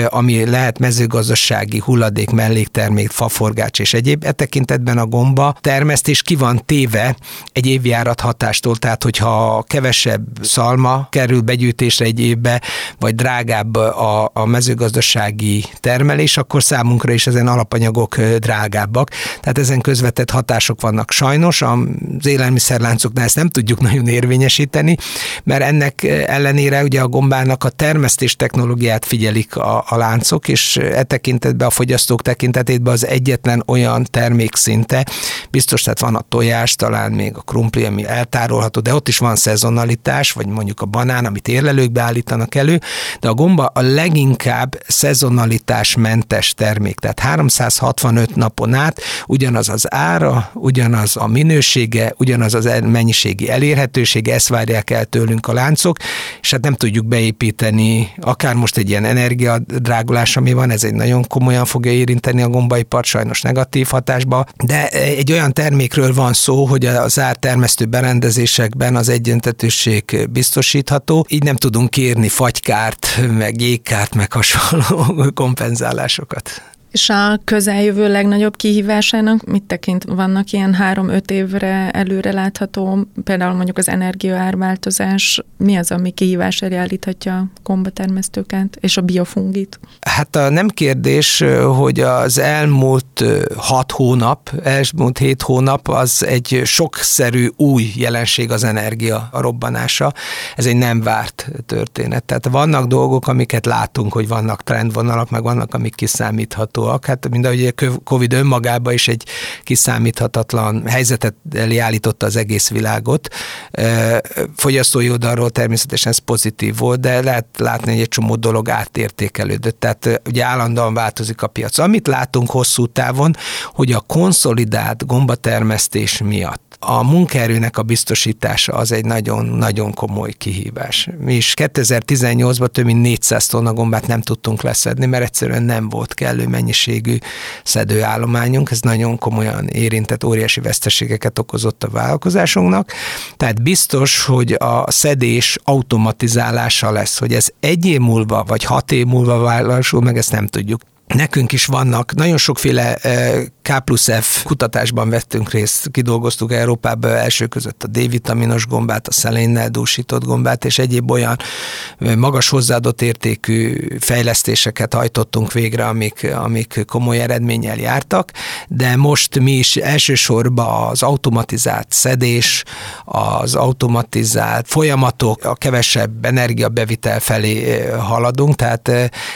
ami lehet mezőgazdasági hulladék, melléktermék, faforgács és egyéb. E tekintetben a gomba termesztés ki van téve egy évjárat hatástól, tehát hogyha kevesebb szalma kerül begyűjtésre egy évbe, vagy drágább a, a mezőgazdasági termelés, akkor számunkra is ezen alapanyagok drágábbak. Tehát ezen közvetett hatások vannak. Sajnos az élelmiszerláncoknál ezt nem tudjuk nagyon érvényesíteni, mert ennek ellenére ugye a gombának a termesztés technológiát figyelik a, a láncok, és e tekintetben a fogyasztók tekintetében az egyetlen olyan termék szinte, biztos, tehát van a tojás, talán még a krumpli, ami eltárolható, de ott is van szezonalitás, vagy mondjuk a banán, amit érlelőkbe állítanak elő, de a gomba a leginkább szezonalitás mentes termék, tehát 365 napon át ugyanaz az ára, ugyanaz a minősége, ugyanaz az mennyiségi elérhetősége, ezt várják el tőlünk a láncok, és hát nem tudjuk beépíteni, akár most egy ilyen energiadrágulás, ami van, ez egy nagyon komolyan fogja érinteni a gombaipart, sajnos negatív hatásba, de egy olyan termékről van szó, hogy az ártermesztő berendezésekben az egyentetőség biztosítható, így nem tudunk kérni fagykárt, meg jégkárt, meg hasonló kompenzálásokat. És a közeljövő legnagyobb kihívásának mit tekint? Vannak ilyen három-öt évre előre látható, például mondjuk az energiaárváltozás, mi az, ami kihívás elé állíthatja a kombatermesztőket és a biofungit? Hát a nem kérdés, hogy az elmúlt hat hónap, elmúlt hét hónap az egy sokszerű új jelenség az energia a robbanása. Ez egy nem várt történet. Tehát vannak dolgok, amiket látunk, hogy vannak trendvonalak, meg vannak, amik kiszámíthatók kiszámíthatóak. Hát mind a Covid önmagában is egy kiszámíthatatlan helyzetet állította az egész világot. Fogyasztói oldalról természetesen ez pozitív volt, de lehet látni, hogy egy csomó dolog átértékelődött. Tehát ugye állandóan változik a piac. Amit látunk hosszú távon, hogy a konszolidált gombatermesztés miatt a munkaerőnek a biztosítása az egy nagyon-nagyon komoly kihívás. Mi is 2018-ban több mint 400 tonna gombát nem tudtunk leszedni, mert egyszerűen nem volt kellő mennyiségű szedőállományunk, ez nagyon komolyan érintett, óriási veszteségeket okozott a vállalkozásunknak. Tehát biztos, hogy a szedés automatizálása lesz, hogy ez egy év múlva, vagy hat év múlva válasul, meg ezt nem tudjuk. Nekünk is vannak nagyon sokféle eh, K plusz F kutatásban vettünk részt, kidolgoztuk Európában első között a D-vitaminos gombát, a szelénnel dúsított gombát, és egyéb olyan magas hozzáadott értékű fejlesztéseket hajtottunk végre, amik, amik komoly eredménnyel jártak, de most mi is elsősorban az automatizált szedés, az automatizált folyamatok, a kevesebb energiabevitel felé haladunk, tehát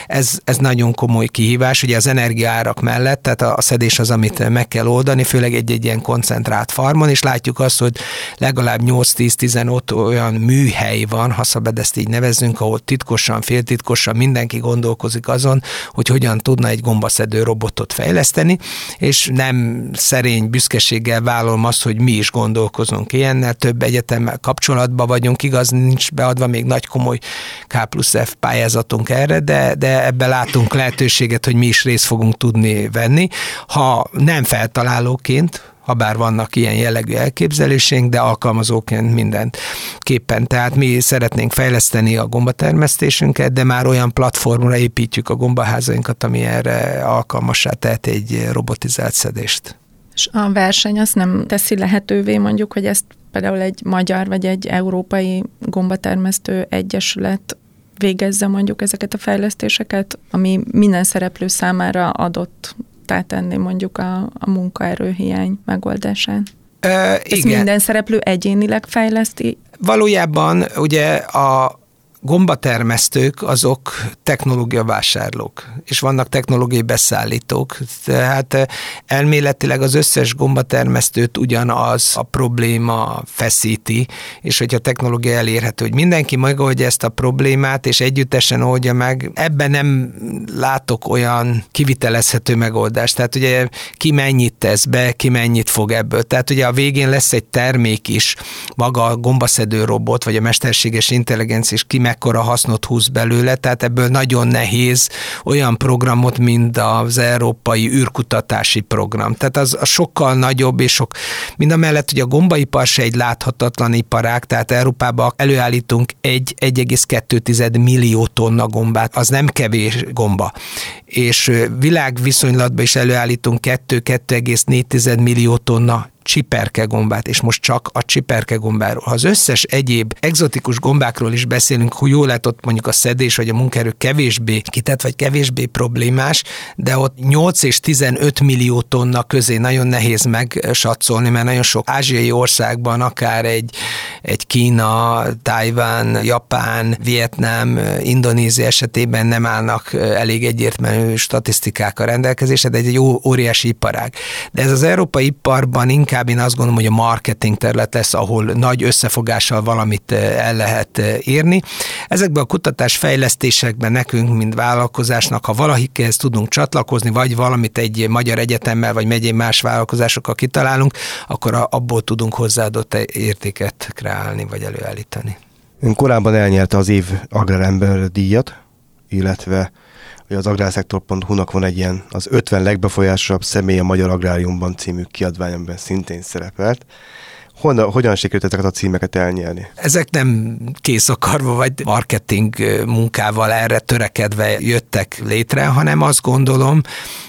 ez, ez nagyon komoly kihívás, ugye az energiaárak mellett, tehát a, szedés az, ami amit meg kell oldani, főleg egy-egy ilyen koncentrált farmon, és látjuk azt, hogy legalább 8-10-15 olyan műhely van, ha szabad ezt így nevezzünk, ahol titkosan, féltitkosan mindenki gondolkozik azon, hogy hogyan tudna egy gombaszedő robotot fejleszteni, és nem szerény büszkeséggel vállalom azt, hogy mi is gondolkozunk ilyennel, több egyetemmel kapcsolatban vagyunk, igaz, nincs beadva még nagy komoly K plusz F pályázatunk erre, de, de ebbe látunk lehetőséget, hogy mi is részt fogunk tudni venni. Ha nem feltalálóként, ha bár vannak ilyen jellegű elképzelésénk, de alkalmazóként mindent képpen. Tehát mi szeretnénk fejleszteni a gombatermesztésünket, de már olyan platformra építjük a gombaházainkat, ami erre alkalmassá tehet egy robotizált szedést. És a verseny azt nem teszi lehetővé mondjuk, hogy ezt például egy magyar vagy egy európai gombatermesztő egyesület végezze mondjuk ezeket a fejlesztéseket, ami minden szereplő számára adott tenni mondjuk a, a munkaerőhiány megoldásán. Ezt igen. minden szereplő egyénileg fejleszti? Valójában ugye a gombatermesztők azok technológiavásárlók, és vannak technológiai beszállítók. Tehát eh, elméletileg az összes gombatermesztőt ugyanaz a probléma feszíti, és hogyha a technológia elérhető, hogy mindenki megoldja ezt a problémát, és együttesen oldja meg, ebben nem látok olyan kivitelezhető megoldást. Tehát ugye ki mennyit tesz be, ki mennyit fog ebből. Tehát ugye a végén lesz egy termék is, maga a gombaszedő robot, vagy a mesterséges intelligencia is ki mekkora hasznot húz belőle, tehát ebből nagyon nehéz olyan programot, mint az Európai űrkutatási program. Tehát az, az sokkal nagyobb, és sok, mind a mellett, hogy a gombaipar se egy láthatatlan iparág, tehát Európában előállítunk egy 1,2 millió tonna gombát, az nem kevés gomba. És világviszonylatban is előállítunk 2-2,4 millió tonna csiperke gombát, és most csak a csiperke gombáról. Ha az összes egyéb egzotikus gombákról is beszélünk, hogy jól lehet ott mondjuk a szedés vagy a munkaerő kevésbé kitett, vagy kevésbé problémás, de ott 8 és 15 millió tonna közé nagyon nehéz megsatszolni, mert nagyon sok ázsiai országban, akár egy, egy Kína, Tajván, Japán, Vietnám, Indonézia esetében nem állnak elég egyértelmű statisztikák a rendelkezésre, de egy, egy óriási iparág. De ez az európai iparban inkább inkább én azt gondolom, hogy a marketing terület lesz, ahol nagy összefogással valamit eh, el lehet eh, érni. Ezekben a kutatás fejlesztésekben nekünk, mint vállalkozásnak, ha valakihez tudunk csatlakozni, vagy valamit egy magyar egyetemmel, vagy megyén más vállalkozásokkal kitalálunk, akkor abból tudunk hozzáadott értéket kreálni, vagy előállítani. Ön korábban elnyerte az év agrárember díjat, illetve hogy az agrárszektor.hu-nak van egy ilyen az 50 legbefolyásosabb személy a Magyar Agráriumban című kiadványomban szintén szerepelt. Honnan, hogyan sikerült ezeket a címeket elnyerni? Ezek nem kész akarva, vagy marketing munkával erre törekedve jöttek létre, hanem azt gondolom,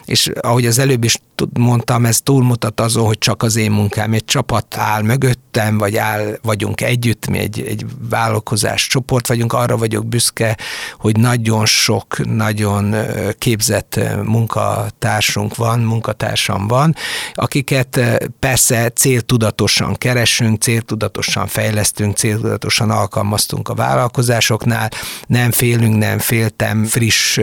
és ahogy az előbb is mondtam, ez túlmutat azon, hogy csak az én munkám, egy csapat áll mögöttem, vagy áll, vagyunk együtt, mi egy, egy vállalkozás csoport vagyunk, arra vagyok büszke, hogy nagyon sok, nagyon képzett munkatársunk van, munkatársam van, akiket persze céltudatosan keresünk, céltudatosan fejlesztünk, céltudatosan alkalmaztunk a vállalkozásoknál, nem félünk, nem féltem, friss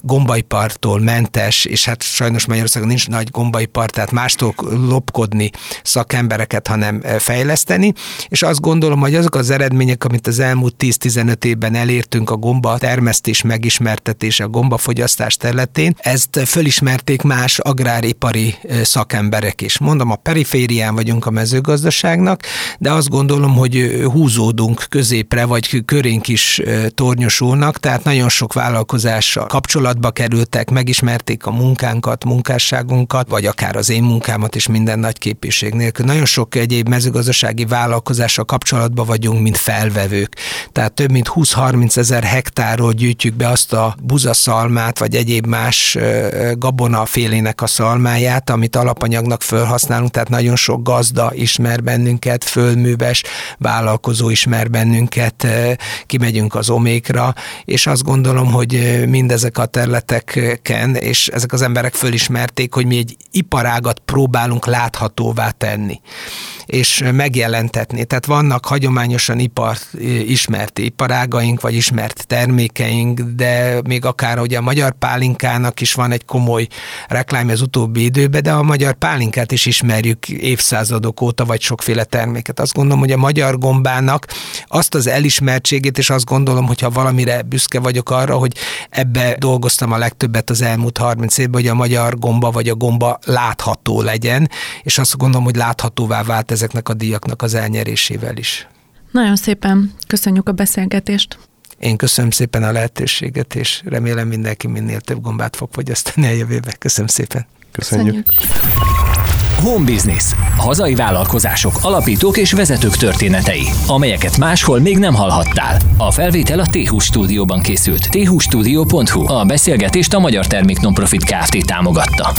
gombaipartól mentes, és hát sajnos Magyarországon nincs nagy gombaipar, tehát mástól lopkodni szakembereket, hanem e, fejleszteni, és azt gondolom, hogy azok az eredmények, amit az elmúlt 10-15 évben elértünk a gomba termesztés megismertetése, a gombafogyasztás területén, ezt fölismerték más agráripari e, szakemberek is. Mondom, a periférián vagyunk a mezőgazdaságnak, de azt gondolom, hogy e, húzódunk középre, vagy körénk is tornyosulnak, tehát nagyon sok vállalkozással kapcsolatba kerültek, megismerték a munkánkat, munkásságunkat, munkámunkat, vagy akár az én munkámat is minden nagy képviség nélkül. Nagyon sok egyéb mezőgazdasági vállalkozással kapcsolatban vagyunk, mint felvevők. Tehát több mint 20-30 ezer hektárról gyűjtjük be azt a buzaszalmát, vagy egyéb más gabona félének a szalmáját, amit alapanyagnak felhasználunk, tehát nagyon sok gazda ismer bennünket, fölműves vállalkozó ismer bennünket, kimegyünk az omékra, és azt gondolom, hogy mindezek a területeken, és ezek az emberek fölismerték, hogy mi egy iparágat próbálunk láthatóvá tenni. És megjelentetni. Tehát vannak hagyományosan ipart ismert iparágaink, vagy ismert termékeink, de még akár ugye a magyar pálinkának is van egy komoly reklámja az utóbbi időben, de a magyar pálinkát is ismerjük évszázadok óta, vagy sokféle terméket. Azt gondolom, hogy a magyar gombának azt az elismertségét, és azt gondolom, hogy ha valamire büszke vagyok arra, hogy ebbe dolgoztam a legtöbbet az elmúlt 30 évben, hogy a magyar gomba vagy a gomba látható legyen, és azt gondolom, hogy láthatóvá vált ezeknek a díjaknak az elnyerésével is. Nagyon szépen köszönjük a beszélgetést. Én köszönöm szépen a lehetőséget, és remélem mindenki minél több gombát fog fogyasztani a jövőbe. Köszönöm szépen. Köszönjük. Köszönjük. Home Business. Hazai vállalkozások, alapítók és vezetők történetei, amelyeket máshol még nem hallhattál. A felvétel a t stúdióban készült. thstudio.hu. A beszélgetést a Magyar Termék Nonprofit Kft. támogatta.